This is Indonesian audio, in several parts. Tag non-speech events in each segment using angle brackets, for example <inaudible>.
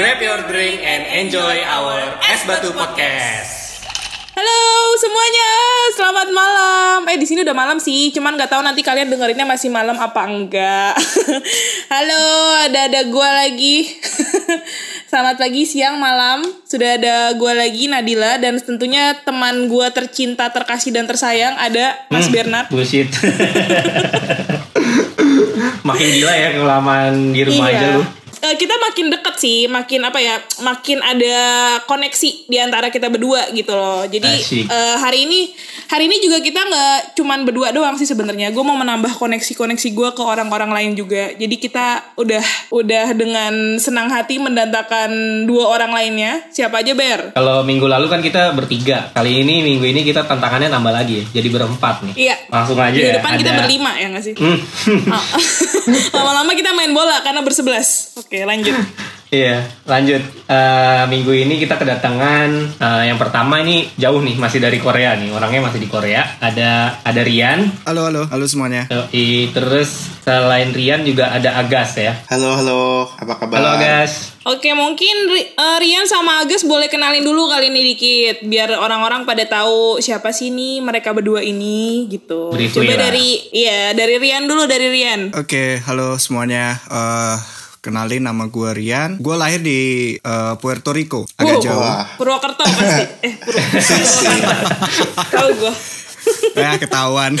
Grab your drink and enjoy our Es Batu Podcast. Halo semuanya, selamat malam. Eh di sini udah malam sih, cuman nggak tahu nanti kalian dengerinnya masih malam apa enggak. <laughs> Halo, ada ada gua lagi. <laughs> selamat pagi, siang, malam. Sudah ada gua lagi Nadila dan tentunya teman gua tercinta, terkasih dan tersayang ada Mas Hmm, Bernard. Bullshit. <laughs> Makin gila ya kelamaan di rumah aja lu. Eh, kita makin deket sih, makin apa ya, makin ada koneksi di antara kita berdua gitu loh. Jadi Asik. eh, hari ini, hari ini juga kita nggak cuman berdua doang sih sebenarnya. Gue mau menambah koneksi-koneksi gue ke orang-orang lain juga. Jadi kita udah udah dengan senang hati mendatangkan dua orang lainnya. Siapa aja Ber? Kalau minggu lalu kan kita bertiga. Kali ini minggu ini kita tantangannya nambah lagi ya. Jadi berempat nih. Iya. Langsung aja Minggu ya. depan kita Ada- berlima ya nggak sih? Hmm. Ah. <laughs> <laughs> Lama-lama kita main bola karena bersebelas. Oke lanjut. <laughs> Iya, lanjut. Eh, minggu ini kita kedatangan eh, yang pertama ini jauh nih, masih dari Korea nih. Orangnya masih di Korea. Ada ada Rian. Halo, halo, halo semuanya. Yoi, terus selain Rian juga ada Agas ya. Halo, halo, apa kabar? Halo Agas. Oke, mungkin eh, Rian sama Agus boleh kenalin dulu kali ini dikit biar orang-orang pada tahu siapa sih ini mereka berdua ini gitu. Briefly Coba lah. dari iya, dari Rian dulu dari Rian. Oke, halo semuanya. Eh, kenalin nama gue Rian. Gue lahir di eh, Puerto Rico, agak Wow. jauh. Wah. Purwokerto pasti. Eh, Purwo- Purwokerto. <laughs> Tahu gua. Ya ketahuan. <laughs>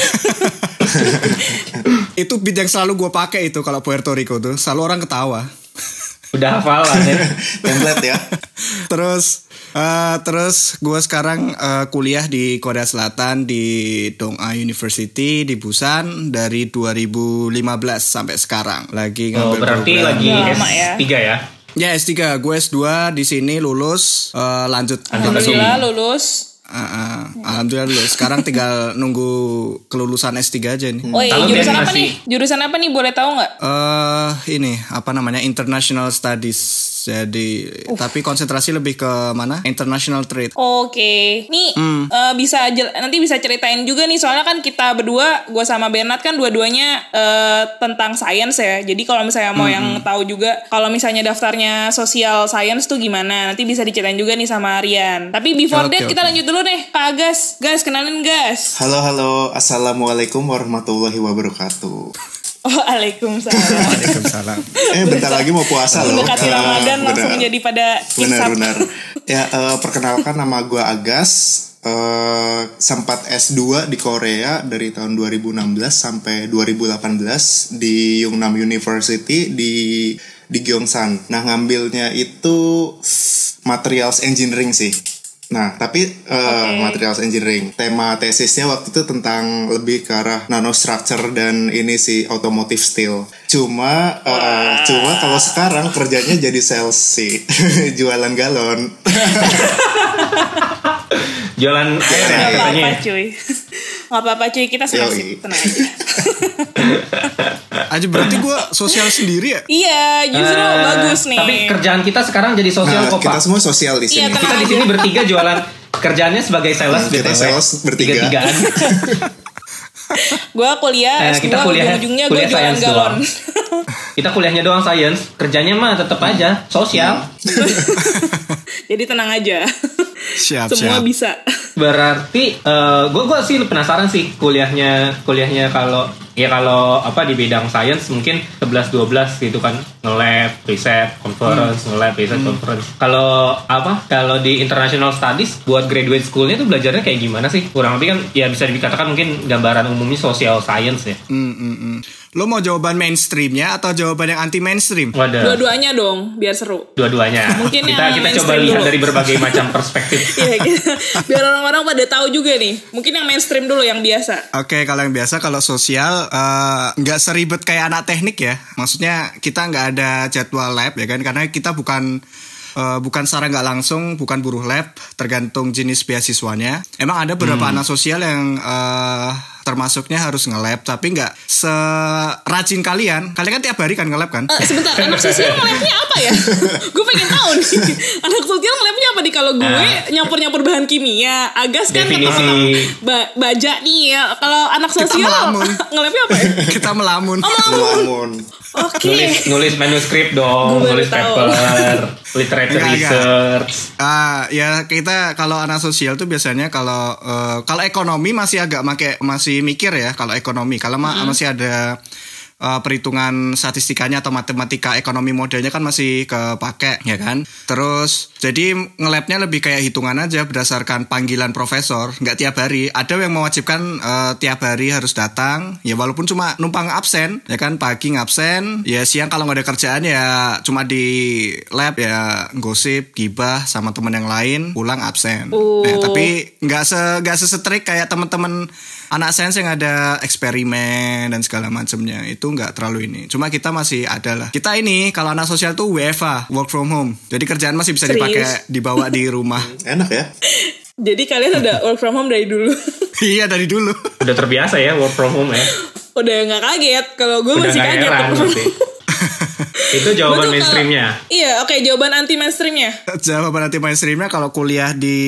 itu beat yang selalu gue pakai itu kalau Puerto Rico tuh. Selalu orang ketawa. Udah hafal lah ya. <laughs> Template ya. terus eh, terus gue sekarang eh, kuliah di Korea Selatan di Dong'a University di Busan dari 2015 sampai sekarang. Lagi Oh, ngambil berarti program. lagi Lama ya. S3 ya. Ya S3, gue S2 di sini lulus eh, lanjut. Alhamdulillah lulus. Ah, ah. Alhamdulillah lulus. Sekarang tinggal nunggu kelulusan S3 aja nih. Oh iya, jurusan apa nih? Jurusan apa nih? Boleh tahu nggak? Eh ini apa namanya International Studies. Jadi tapi konsentrasi lebih ke mana? International Trade. Oke, nih Hmm. eh, bisa nanti bisa ceritain juga nih soalnya kan kita berdua, gue sama Bernard kan dua-duanya eh, tentang sains ya. Jadi kalau misalnya mau yang tahu juga, kalau misalnya daftarnya sosial science tuh gimana, nanti bisa diceritain juga nih sama Rian. Tapi before Oke, that kita oke. lanjut dulu nih, Kak Gas, Gas kenalin Gas. Halo, halo, assalamualaikum warahmatullahi wabarakatuh. Waalaikumsalam. Waalaikumsalam. Eh, bentar lagi mau puasa loh. Mendekati Eh, Ramadan langsung benar. menjadi pada Benar, benar. Ya, eh, perkenalkan nama gue Agas. Eh, sempat S2 di Korea dari tahun 2016 sampai 2018 di Yungnam University di di Gyeongsang. Nah, ngambilnya itu materials engineering sih. Nah, tapi eh, materials engineering. Tema tesisnya waktu itu tentang lebih ke arah nanostructure dan ini sih automotive steel. Cuma eh, cuma kalau sekarang kerjanya jadi sales sih. <laughs> Jualan galon. Jualan air ya katanya. apa-apa ya. cuy. Gak apa-apa cuy, kita senang sih, tenang aja. <laughs> Aja berarti gue sosial sendiri ya? Iya, justru Eh, bagus nih. Tapi kerjaan kita sekarang jadi sosial Nah, kok kita Pak. semua sosial di Iya, sini. tenang Kita di sini bertiga jualan kerjaannya sebagai sales Kita BTW. sales bertiga. Tiga-tigaan. <laughs> Gue kuliah, Eh, S2, kita kuliah- ujung-ujungnya gue kuliah jualan galon. <laughs> kita kuliahnya doang science, kerjanya mah tetap aja sosial. Jadi tenang aja. Siap, Semua siap. bisa. <laughs> Berarti gue gua sih penasaran sih kuliahnya kuliahnya kalau ya kalau apa di bidang sains mungkin 11 12 gitu kan nge-lab, riset, conference, nge-lab, riset, conference. Kalau apa? Kalau di international studies buat graduate schoolnya tuh belajarnya kayak gimana sih? Kurang lebih kan ya bisa dikatakan mungkin gambaran umumnya social science ya. Hmm, hmm, hmm. Lo mau jawaban mainstreamnya atau jawaban yang anti mainstream? Dua-duanya dong, biar seru. Dua-duanya. Mungkin kita yang kita coba mainstream lihat dulu. dari berbagai macam perspektif. <laughs> Iya, gitu. biar orang-orang pada tahu juga nih. Mungkin yang mainstream dulu, yang biasa. Oke, kalau yang biasa kalau sosial eh, nggak seribet kayak anak teknik ya. Maksudnya kita nggak ada jadwal lab ya kan, karena kita bukan eh, bukan secara nggak langsung, bukan buruh lab, tergantung jenis beasiswanya. Emang ada beberapa anak sosial yang eh, termasuknya harus nge-lab, tapi nggak serajin kalian. Kalian kan tiap hari kan nge-lab kan? Eh, sebentar, anak <laughs> sosial ngelabnya apa ya? <laughs> gue pengen tahu nih. Anak sosial ngelabnya apa nih? Kalau gue nyampur-nyampur bahan kimia, Agas kan ketemu ba baja nih ya. Kalau anak sosial melamun. <laughs> ngelabnya apa ya? kita melamun. Oh, melamun. Melamun. Oke. Nulis nulis manuskrip dong, Gua baru nulis tahu. paper, literature Enggak, enggak. research. Ah, ya kita kalau anak sosial tuh biasanya kalau eh, kalau ekonomi masih agak make masih mikir ya kalau ekonomi. Kalau ma- masih ada eh, perhitungan statistikanya atau matematika ekonomi modelnya kan masih kepake ya kan. Terus jadi ngelabnya lebih kayak hitungan aja berdasarkan panggilan profesor, nggak tiap hari. Ada yang mewajibkan eh, tiap hari harus datang, ya walaupun cuma numpang absen, ya kan pagi absen, ya siang kalau nggak ada kerjaan ya cuma di lab ya gosip, gibah sama teman yang lain, pulang absen. Oh. Nah, tapi nggak se nggak sesetrik kayak teman-teman anak sains yang ada eksperimen dan segala macamnya itu nggak terlalu ini. Cuma kita masih ada lah. Kita ini kalau anak sosial tuh WFA, work from home. Jadi kerjaan masih bisa Serius? dipakai dibawa di rumah. <laughs> Enak ya. Jadi kalian udah work from home dari dulu. <laughs> iya dari dulu. Udah terbiasa ya work from home ya. udah nggak kaget. Kalau gue masih kaget. heran. <laughs> Itu jawaban Betul, mainstreamnya. kalau- Iya, oke jawaban anti mainstreamnya. Jawaban nanti mainstreamnya kalau kuliah di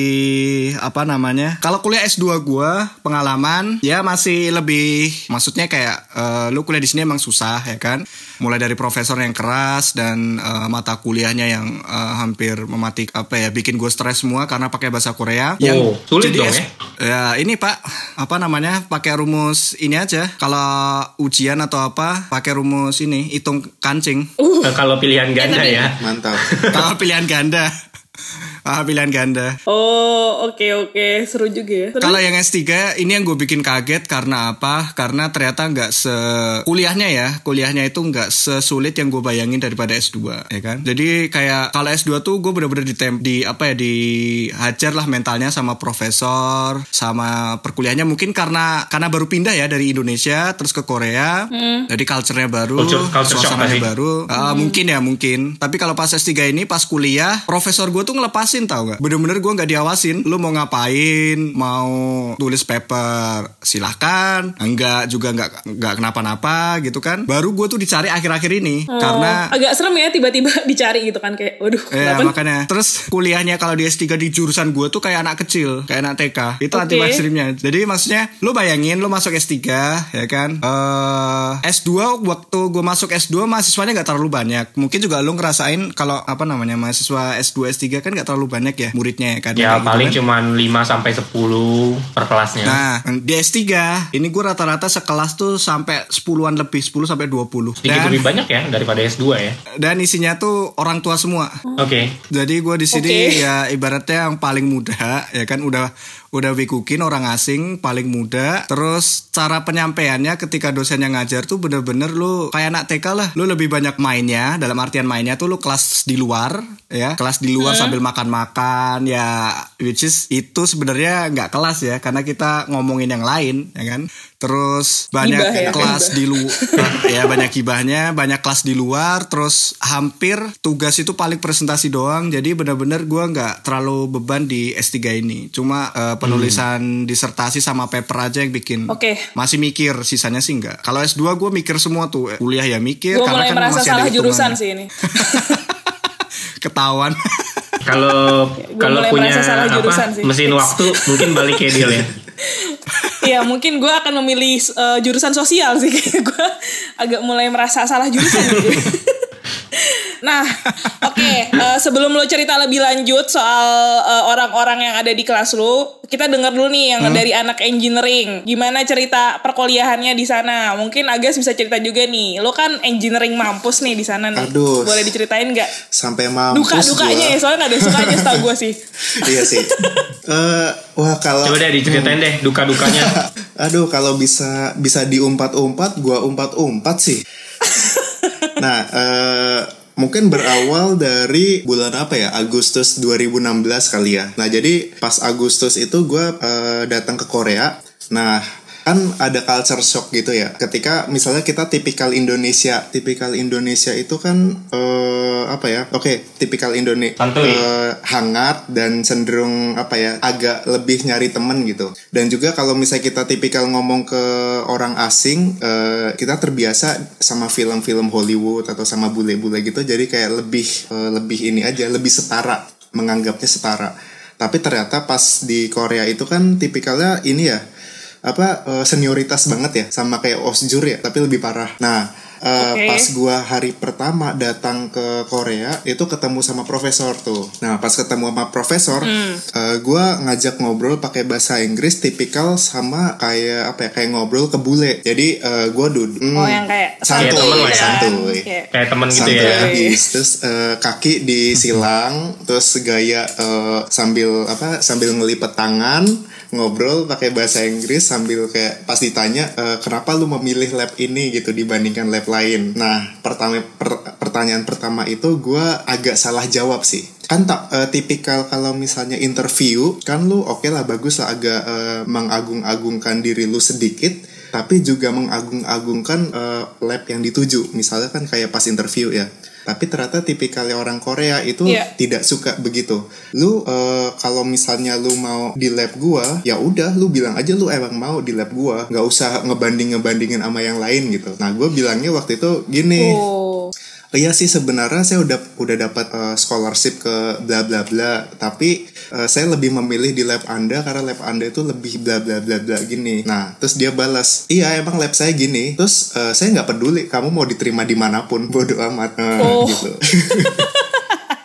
apa namanya? Kalau kuliah S2 gua pengalaman ya masih lebih maksudnya kayak eh, lu kuliah di sini emang susah ya kan? Mulai dari profesor yang keras dan eh, mata kuliahnya yang eh, hampir mematik apa ya bikin gue stres semua karena pakai bahasa Korea. Oh, sulit jadi dong S- ya? Ya ini Pak, apa namanya? Pakai rumus ini aja. Kalau ujian atau apa, pakai rumus ini, hitung kancing. Eh, <laughs> Kalau pilihan ganda ya. Mantap. Kalau pilihan ganda. Ah, pilihan ganda. Oh, oke oke, seru juga ya. Kalau yang S3 ini yang gue bikin kaget karena apa? Karena ternyata nggak se kuliahnya ya, kuliahnya itu nggak sesulit yang gue bayangin daripada S2 ya kan. Jadi kayak kalau S2 tuh gue bener-bener di di apa ya dihajar lah mentalnya sama profesor, sama perkuliahannya mungkin karena karena baru pindah ya dari Indonesia terus ke Korea. Jadi culture-nya baru, Culture- culture shock suasananya baru. Ah, mungkin ya mungkin. Tapi kalau pas S3 ini pas kuliah, profesor gue tuh ngelepasin tau gak? Bener-bener gue nggak diawasin. Lu mau ngapain? Mau tulis paper? Silahkan. Enggak juga nggak nggak kenapa-napa gitu kan? Baru gue tuh dicari akhir-akhir ini Oh, karena agak serem ya tiba-tiba <laughs> dicari gitu kan kayak waduh Ya kenapa makanya Terus kuliahnya kalau di S3 di jurusan gue tuh kayak anak kecil Kayak anak TK Itu Oke. anti mainstreamnya Jadi maksudnya Lu bayangin lu masuk S3 ya kan eh S2 waktu gue masuk S2 mahasiswanya nggak terlalu banyak Mungkin juga lu ngerasain Kalau apa namanya Mahasiswa S2 S3 kan nggak terlalu banyak ya Muridnya ya kan Ya Kayak gitu paling kan. cuman 5 sampai 10 per kelasnya. Nah di S3 Ini gue rata-rata sekelas tuh Sampai 10an lebih 10 sampai 20 Sedikit Dan, lebih banyak ya daripada S2 ya. dan isinya tuh orang tua semua Oke. Jadi gue di sini Oke. ya ibaratnya yang paling muda ya kan udah udah wikukin orang asing paling muda. Terus cara penyampaiannya ketika dosen yang ngajar tuh bener-bener lu kayak anak TK lah. Lu lebih banyak mainnya dalam artian mainnya tuh lu kelas di luar ya kelas di luar sambil makan-makan ya which is itu sebenarnya nggak kelas ya karena kita ngomongin yang lain ya kan. Terus banyak Gibah ya, kelas gibah. di luar <laughs> ya banyak hibahnya banyak kelas di luar terus hampir tugas itu paling presentasi doang jadi benar-benar gua nggak terlalu beban di S3 ini cuma eh, penulisan disertasi sama paper aja yang bikin Oke. masih mikir sisanya sih enggak kalau S2 gua mikir semua tuh kuliah ya mikir gue karena mulai kan merasa masih ada salah jurusan hitungannya. sih ini <laughs> ketahuan Kalau Gua kalau punya jurusan apa sih. mesin waktu mungkin balik kayak deal ya. <laughs> Iya mungkin gue akan memilih eh, jurusan sosial sih <laughs> gue agak mulai merasa salah jurusan gitu. Nah, <laughs> oke. eh, sebelum lo cerita lebih lanjut soal eh, orang-orang yang ada di kelas lo, kita dengar dulu nih yang dari anak engineering. Gimana cerita perkuliahannya di sana? Mungkin Agas bisa cerita juga nih. Lo kan engineering mampus nih di sana nih. Aduh. Boleh diceritain nggak? Sampai mampus Duka-dukanya ya, soalnya nggak ada sukanya setahu gue sih. <laughs> iya sih. Eh, wah kalau Coba deh diceritain deh duka-dukanya. <laughs> Aduh, kalau bisa bisa diumpat-umpat, gua umpat-umpat sih. nah, eh, mungkin berawal dari bulan apa ya? Agustus 2016 kali ya. Nah, jadi pas Agustus itu gua eh, datang ke Korea. Nah, kan ada culture shock gitu ya. Ketika misalnya kita tipikal Indonesia, tipikal Indonesia itu kan eh, apa ya? Oke, tipikal Indonesia Santuy. eh, hangat dan cenderung apa ya agak lebih nyari temen gitu dan juga kalau misalnya kita tipikal ngomong ke orang asing eh, kita terbiasa sama film-film Hollywood atau sama bule-bule gitu jadi kayak lebih eh, lebih ini aja lebih setara menganggapnya setara tapi ternyata pas di Korea itu kan tipikalnya ini ya apa eh, senioritas banget ya sama kayak osjur ya tapi lebih parah nah eh, Oke. pas gua hari pertama datang ke Korea itu ketemu sama profesor tuh. Nah pas ketemu sama profesor, Hmm. eh, gua ngajak ngobrol pakai bahasa Inggris tipikal sama kayak apa ya kayak ngobrol ke bule. Jadi eh, gua duduk. Oh, yang kayak santuy, Kayak temen lah ya. santuy. Kayak- Kayak temen gitu Santuy ya. habis. Terus eh, kaki disilang, terus gaya eh, sambil apa sambil ngelipet tangan, ngobrol pakai bahasa Inggris sambil kayak pas ditanya eh, kenapa lu memilih lab ini gitu dibandingkan lab lain. Nah, pertama per- pertanyaan pertama itu gua agak salah jawab sih. Kan tak eh, tipikal kalau misalnya interview kan lu oke lah bagus lah agak eh, mengagung-agungkan diri lu sedikit tapi juga mengagung-agungkan eh, lab yang dituju. Misalnya kan kayak pas interview ya. Tapi ternyata tipikalnya orang Korea itu Iya. tidak suka begitu. Lu eh, kalau misalnya lu mau di lab gua, ya udah lu bilang aja lu emang mau di lab gua, nggak usah ngebanding-ngebandingin sama yang lain gitu. Nah, gua bilangnya waktu itu gini. Oh. Iya sih sebenarnya saya udah udah dapat eh, scholarship ke bla bla bla, tapi eh, saya lebih memilih di lab Anda karena lab Anda itu lebih bla bla bla bla gini. Nah, terus dia balas, "Iya, emang lab saya gini." Terus eh, saya nggak peduli kamu mau diterima di mana pun, bodoh amat Eh, Oh. gitu. <laughs>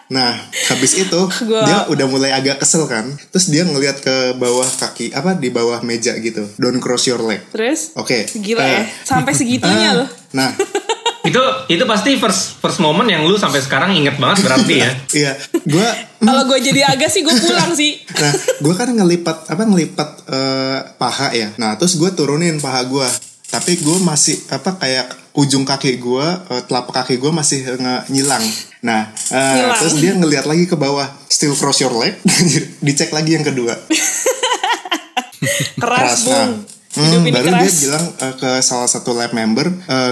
Nah, habis itu <laughs> Gua- dia udah mulai agak kesel kan. Terus dia ngelihat ke bawah kaki apa di bawah meja gitu. Don't cross your leg. Terus? Oke. Gila eh, ya. Sampai segitunya <laughs> ah, loh. Nah, <laughs> Itu itu pasti first first moment yang lu sampai sekarang inget banget berarti ya. iya, gua Kalau gue jadi agak sih gue pulang sih. Nah, gue kan ngelipat apa ngelipat eh, paha ya. Nah, terus gue turunin paha gue. Tapi gue masih apa kayak ujung kaki gue, eh, telapak kaki gue masih nge- nyilang. Nah, eh, Nyilang. terus dia ngeliat lagi ke bawah, still cross your leg. <laughs> Dicek lagi yang kedua. <laughs> Keras, Nah, bung. Hidup hmm, ini baru keras. dia bilang eh, ke salah satu lab member,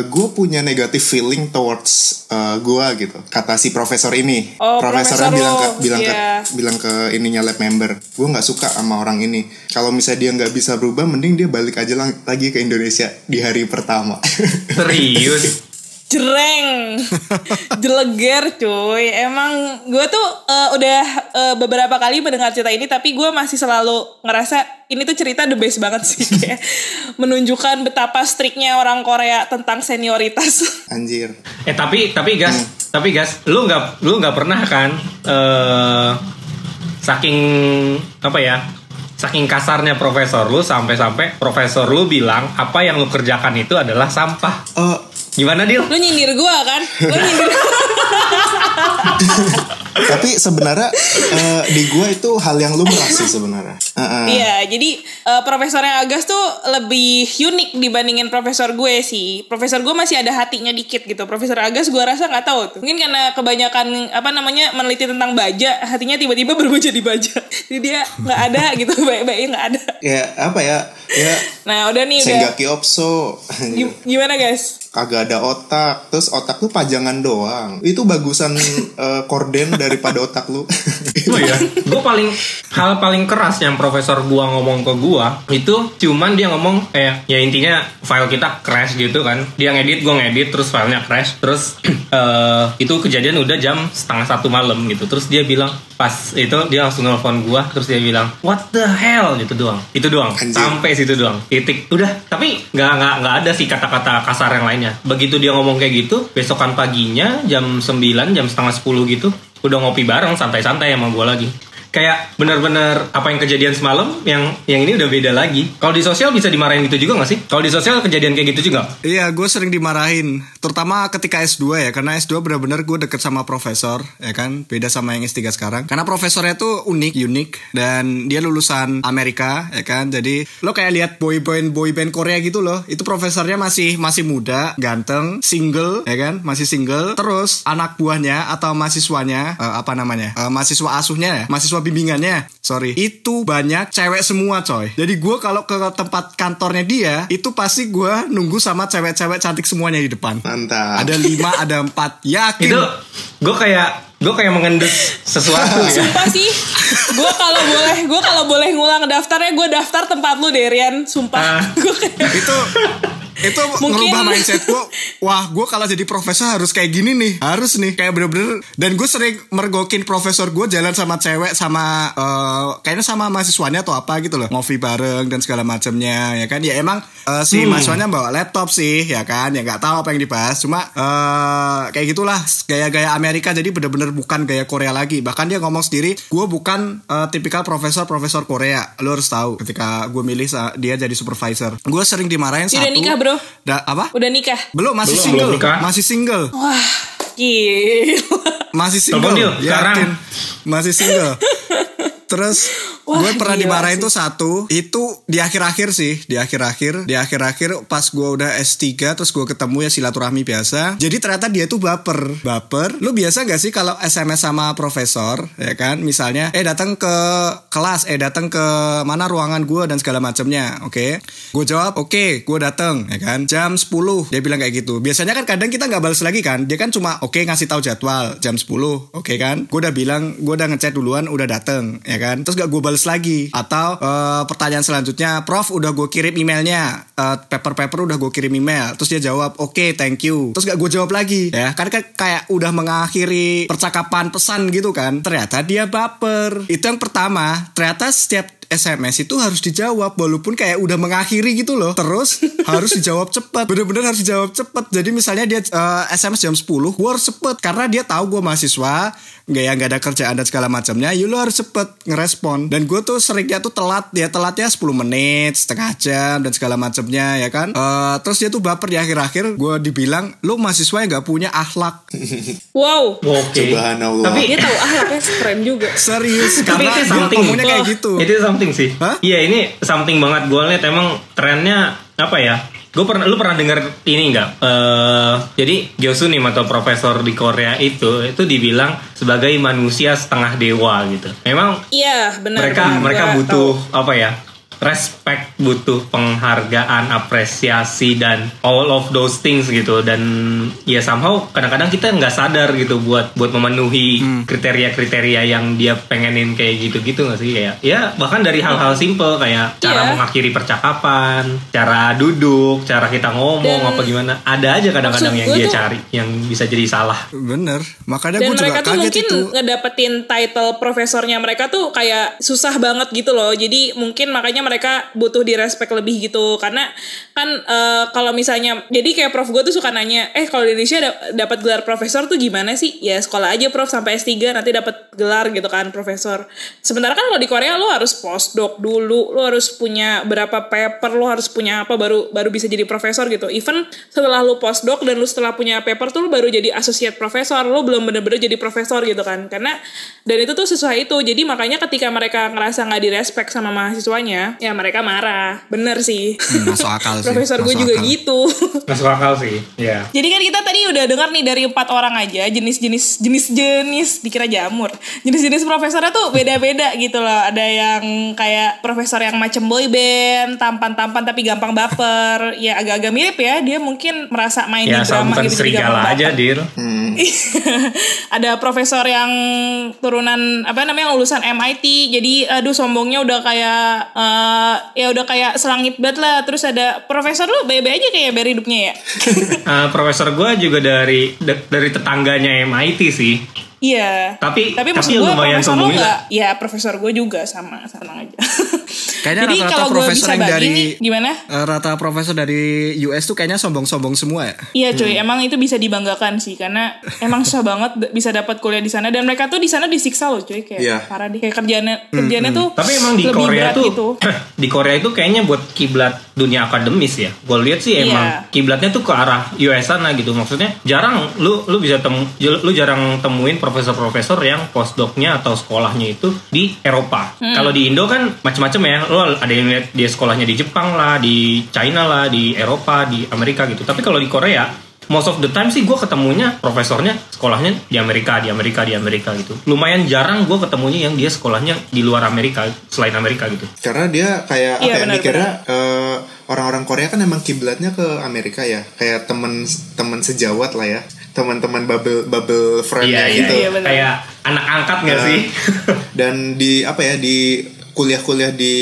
gue punya negative feeling towards gue gitu. Kata si profesor ini. Oh, Profesornya profesor bilang ke bilang iya. ke bilang ke ininya lab member. Gue nggak suka sama orang ini. Kalau misalnya dia nggak bisa berubah, mending dia balik aja lang- lagi ke Indonesia di hari pertama. <laughs> Serius. Jereng. <laughs> Jeleger cuy. Emang gue tuh eh, udah eh, beberapa kali mendengar cerita ini tapi gue masih selalu ngerasa ini tuh cerita the best banget sih <laughs> kayak menunjukkan betapa striknya orang Korea tentang senioritas. <laughs> Anjir. Eh tapi tapi gas, tapi gas, lu nggak lu nggak pernah kan eh saking apa ya? Saking kasarnya profesor lu sampai-sampai profesor lu bilang apa yang lu kerjakan itu adalah sampah. Oh, Gimana Dil? Lu nyindir gue kan? Lu nyindir tapi sebenarnya eh, di gua itu hal yang lumrah sih sebenarnya. Heeh. Iya, jadi eh, profesornya Agas tuh lebih unik dibandingin profesor gue sih. Profesor gue masih ada hatinya dikit gitu. Profesor Agas gue rasa nggak tahu tuh. Mungkin karena kebanyakan apa namanya meneliti tentang baja, hatinya tiba-tiba <laughs> berubah jadi baja. Jadi dia nggak ada gitu, <laughs> baik-baiknya nggak ada. Ya apa ya? Ya Nah udah nih udah. Opso. Gim- Gimana guys? kagak ada otak terus otak lu pajangan doang itu bagusan eh, korden daripada otak lu Oh iya, <laughs> gue paling hal paling keras yang profesor gua ngomong ke gua itu cuman dia ngomong kayak ya intinya file kita crash gitu kan. Dia ngedit, gua ngedit, terus filenya crash, terus <clears throat> eh, itu kejadian udah jam setengah satu malam gitu. Terus dia bilang pas itu dia langsung nelfon gua, terus dia bilang what the hell gitu doang, itu doang, Anjir. sampai situ doang, titik udah. Tapi nggak nggak nggak ada sih kata-kata kasar yang lainnya. Begitu dia ngomong kayak gitu, besokan paginya jam 9 jam setengah 10 gitu udah ngopi bareng santai-santai sama gue lagi kayak bener-bener apa yang kejadian semalam yang yang ini udah beda lagi. Kalau di sosial bisa dimarahin gitu juga gak sih? Kalau di sosial kejadian kayak gitu juga? Iya, gue sering dimarahin, terutama ketika S2 ya, karena S2 benar-benar gue deket sama profesor, ya kan, beda sama yang S3 sekarang. Karena profesornya tuh unik, unik, dan dia lulusan Amerika, ya kan, jadi lo kayak lihat boy band boy band Korea gitu loh, itu profesornya masih masih muda, ganteng, single, ya kan, masih single. Terus anak buahnya atau mahasiswanya, eh, apa namanya, eh, mahasiswa asuhnya ya, mahasiswa bimbingannya, sorry, itu banyak cewek semua coy. Jadi gue kalau ke tempat kantornya dia, itu pasti gue nunggu sama cewek-cewek cantik semuanya di depan. mantap Ada lima, ada empat, yakin. itu gue kayak gue kayak mengendus sesuatu ya Sumpah sih, gue kalau boleh, gue kalau boleh ngulang daftarnya, gue daftar tempat lu deh, Rian. Sumpah, Ah. gue kayak itu itu Mungkin- ngerubah <laughs> mindset gue wah gue kalau jadi profesor harus kayak gini nih. Harus nih. Kayak bener-bener. Dan gue sering mergokin profesor gue jalan sama cewek sama eh, kayaknya sama mahasiswanya atau apa gitu loh. Ngopi bareng dan segala macamnya ya kan? Ya emang eh, si Hmm. mahasiswanya bawa laptop sih ya kan? Ya nggak tahu apa yang dibahas. Cuma eh, kayak gitulah. Gaya-gaya Amerika jadi bener-bener bukan gaya Korea lagi. Bahkan dia ngomong sendiri gue bukan eh, tipikal profesor-profesor Korea. Lo harus tahu ketika gue milih dia jadi supervisor. Gue sering dimarahin satu nikah, bro? Da- apa Udah nikah? belum masih Belum, single belum nikah. masih single Wah, gila. masih Telepon single Dil, sekarang. masih single <laughs> terus Wah, gue pernah dimarahin tuh satu. Itu di akhir-akhir sih di akhir-akhir. Di akhir-akhir pas gue udah S3 terus gue ketemu ya silaturahmi biasa. Jadi ternyata dia tuh baper. Baper. Lu biasa gak sih kalau SMS sama profesor ya kan? Misalnya eh datang ke kelas eh datang ke mana ruangan gue dan segala macamnya oke? Gue jawab oke gue datang ya kan? Jam 10 dia bilang kayak gitu. Biasanya kan kadang kita nggak balas lagi kan? Dia kan cuma oke ngasih tahu jadwal jam 10 oke kan? Gue udah bilang gue udah ngechat duluan udah dateng ya kan? Terus gak gue balas lagi. Atau eh, pertanyaan selanjutnya prof udah gue kirim emailnya. Eh, paper paper udah gue kirim email. Terus dia jawab oke thank you. Terus gak gue jawab lagi. Ya kan kan kayak udah mengakhiri percakapan pesan gitu kan. Ternyata dia baper. Itu yang pertama. Ternyata setiap SMS itu harus dijawab walaupun kayak udah mengakhiri gitu loh. Terus <laughs> harus dijawab cepat bener-bener harus dijawab cepat jadi misalnya dia eh, SMS jam 10 gue harus cepet. Karena dia tahu gue mahasiswa nggak ya nggak ada kerjaan dan segala macamnya ya lu harus cepet ngerespon. Dan gue tuh seringnya tuh telat ya telatnya 10 menit setengah jam dan segala macamnya ya kan? Eh, terus dia tuh baper di akhir-akhir gue dibilang lu mahasiswa yang nggak punya akhlak. Wow. Oke. Subhanallah. Tapi Dia tahu ahlaknya keren juga. serius tapi karena ngomongnya kayak gitu. Itu something sih. Hah? Iya ini something banget gue liat emang trennya apa ya? Gue pernah lu pernah dengar ini nggak? Eh jadi Gyosunim atau profesor di Korea itu itu dibilang sebagai manusia setengah dewa gitu. Memang Iya, benar. mereka benar. mereka butuh tahu. apa ya? Respect, butuh penghargaan, apresiasi dan all of those things gitu dan ya somehow kadang-kadang kita nggak sadar gitu buat buat memenuhi Hmm. kriteria-kriteria yang dia pengenin kayak gitu-gitu nggak sih kayak ya bahkan dari hal-hal simple kayak cara Iya. mengakhiri percakapan, cara duduk, cara kita ngomong Dan apa gimana ada aja kadang-kadang yang dia tuh- cari yang bisa jadi salah. bener makanya Dan gue juga mereka tuh kaget mungkin itu ngedapetin title profesornya mereka tuh kayak susah banget gitu loh. Jadi mungkin makanya mereka butuh di respect lebih gitu. Karena kan eh, kalau misalnya jadi kayak prof gue tuh suka nanya, "Eh, kalau di Indonesia da- dapat gelar profesor tuh gimana sih?" Ya sekolah aja prof sampai S3 nanti dapat gelar gitu kan profesor. Sementara kan kalau di Korea lo harus postdoc dulu, lo harus punya berapa paper, lo harus punya apa baru baru bisa jadi profesor gitu. Even setelah lo postdoc dan lo setelah punya paper tuh lo baru jadi associate profesor, lo belum bener-bener jadi profesor gitu kan. Karena dan itu tuh susah itu. Jadi makanya ketika mereka ngerasa nggak direspek sama mahasiswanya, ya mereka marah. Bener sih. Hmm, masuk akal <laughs> sih Profesor gue juga akal. gitu. <laughs> Masuk akal sih. Ya. Jadi kan kita tadi udah dengar nih dari empat orang aja jenis-jenis jenis-jenis dikira jamur. Jenis-jenis profesornya tuh beda-beda gitu loh. Ada yang kayak profesor yang macam boy band, tampan-tampan tapi gampang baper. <laughs> Ya agak-agak mirip ya. Dia mungkin merasa main Ya di drama gitu serigala baper. aja, Dir. ada profesor yang turunan apa namanya lulusan MIT jadi aduh sombongnya udah kayak eh, ya udah kayak selangit banget lah terus ada profesor lu bebe aja kayak biar hidupnya ya <laughs> Eh, profesor gue juga dari da- dari tetangganya MIT sih. Iya. Tapi- tapi tapi maksud gue lumayan profesor nggak? Iya profesor gue juga sama sama aja. <laughs> Kayaknya Jadi rata-rata kalau gue profesor bisa yang bagi dari nih, gimana? eh, rata profesor dari US tuh kayaknya sombong-sombong semua ya. Iya cuy, emang itu bisa dibanggakan sih karena emang susah banget bisa dapat kuliah di sana dan mereka tuh di sana disiksa loh cuy kayak Iya. parah deh kayak kerjaannya kerjaannya tuh Tapi emang di lebih Korea berat tuh gitu. <clears throat> di Korea itu kayaknya buat kiblat dunia akademis ya. Gue lihat sih emang Iya. kiblatnya tuh ke arah US sana gitu. Maksudnya jarang lu lu bisa temu lu jarang temuin profesor-profesor yang postdocnya atau sekolahnya itu di Eropa. Hmm. Kalau di Indo kan macam-macam ya. Lu ada yang lihat dia sekolahnya di Jepang lah, di China lah, di Eropa, di Amerika gitu. Tapi kalau di Korea Most of the time sih gue ketemunya profesornya sekolahnya di Amerika, di Amerika, di Amerika gitu. Lumayan jarang gue ketemunya yang dia sekolahnya di luar Amerika, selain Amerika gitu. Karena dia kayak Iya, apa ya mikirnya eh, orang-orang Korea kan emang kiblatnya ke Amerika ya. Kayak temen temen sejawat lah ya. Teman-teman bubble bubble friend Iya, iya, gitu. iya, benar. Kayak anak angkat gak Nah, sih? <laughs> Dan di apa ya di kuliah-kuliah di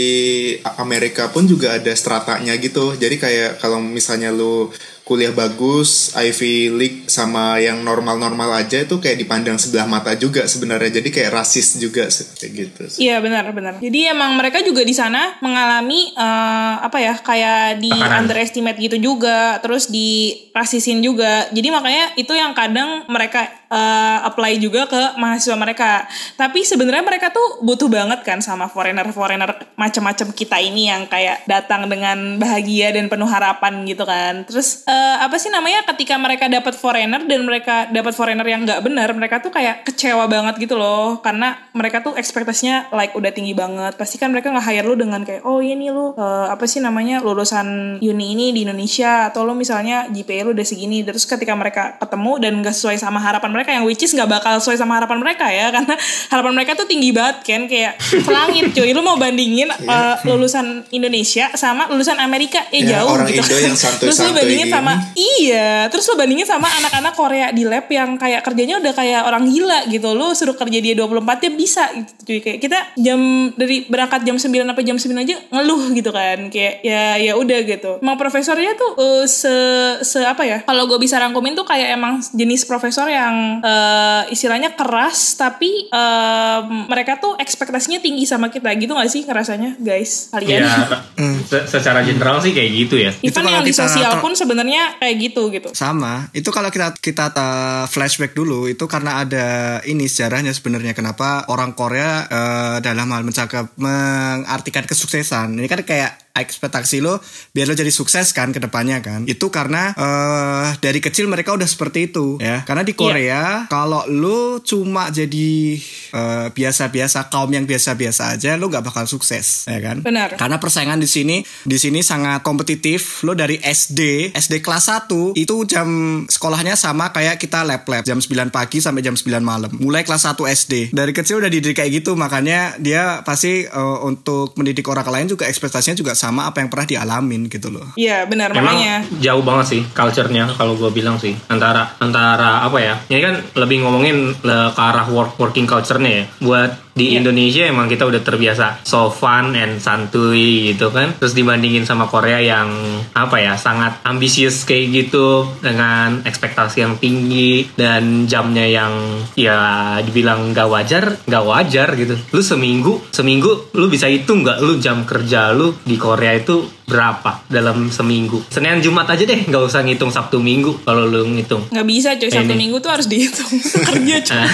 Amerika pun juga ada stratanya gitu. Jadi kayak kalau misalnya lu kuliah bagus, Ivy League sama yang normal-normal aja itu kayak dipandang sebelah mata juga sebenarnya. Jadi kayak rasis juga kayak gitu. Iya benar benar. Jadi emang mereka juga di sana mengalami uh, apa ya kayak di Tekanan. underestimate gitu juga, terus di rasisin juga. Jadi makanya itu yang kadang mereka uh, apply juga ke mahasiswa mereka. Tapi sebenarnya mereka tuh butuh banget kan sama foreigner-foreigner macam-macam kita ini yang kayak datang dengan bahagia dan penuh harapan gitu kan. Terus eh, apa sih namanya ketika mereka dapat foreigner dan mereka dapat foreigner yang nggak benar, mereka tuh kayak kecewa banget gitu loh karena mereka tuh ekspektasinya like udah tinggi banget. Pasti kan mereka nggak hire lu dengan kayak oh ini lu eh, apa sih namanya lulusan uni ini di Indonesia atau lu misalnya GPA lu udah segini. Terus ketika mereka ketemu dan nggak sesuai sama harapan mereka yang which is nggak bakal sesuai sama harapan mereka ya <laughs> karena harapan mereka tuh tinggi banget kan kayak selangit cuy. Lu mau bandingin eh, lulusan Indonesia sama lulusan Amerika eh Ya, jauh orang gitu. Indo yang <laughs> Terus lu santuy-santuy bandingin sama gini. iya, terus lu bandingin sama anak-anak Korea di lab yang kayak kerjanya udah kayak orang gila gitu. Lu suruh kerja dia 24 jam bisa gitu cuy. Kayak kita jam dari berangkat jam 9 sampai jam 9 aja ngeluh gitu kan. Kayak ya ya udah gitu. Emang profesornya tuh eh, se se apa ya? Kalau gue bisa rangkumin tuh kayak emang jenis profesor yang eh, istilahnya keras tapi eh, mereka tuh ekspektasinya tinggi sama kita gitu gak sih ngerasanya guys kalian? Ya, <laughs> se- secara general sih kayak gitu ya. Even yang di sosial pun sebenarnya kayak gitu gitu. Sama, itu kalau kita kita uh, flashback dulu itu karena ada ini sejarahnya sebenarnya kenapa orang Korea uh, dalam hal mencakap mengartikan kesuksesan. Ini kan kayak ekspektasi lo biar lo jadi sukses kan ke depannya kan. Itu karena eh dari kecil mereka udah seperti itu ya. Karena di Korea kalau lo cuma jadi eh, biasa-biasa kaum yang biasa-biasa aja lo nggak bakal sukses ya kan. Benar. Karena persaingan di sini di sini sangat kompetitif. Lo dari SD, SD kelas 1 itu jam sekolahnya sama kayak kita lab-lab jam 9 pagi sampai jam 9 malam. Mulai kelas 1 SD. Dari kecil udah dididik kayak gitu makanya dia pasti eh, untuk mendidik orang lain juga ekspektasinya juga sama apa yang pernah dialamin gitu loh. Iya benar Emang makanya. jauh banget sih culture-nya kalau gue bilang sih antara antara apa ya ini kan lebih ngomongin le- ke arah work working culture-nya ya buat di Iya. Indonesia emang kita udah terbiasa so fun and santuy gitu kan terus dibandingin sama Korea yang apa ya sangat ambisius kayak gitu dengan ekspektasi yang tinggi dan jamnya yang ya dibilang gak wajar gak wajar gitu lu seminggu seminggu lu bisa hitung nggak lu jam kerja lu di Korea itu berapa dalam seminggu Senin Jumat aja deh nggak usah ngitung Sabtu Minggu kalau lu ngitung nggak bisa cuy Sabtu Ini. minggu tuh harus dihitung <laughs> kerja cuy. <laughs>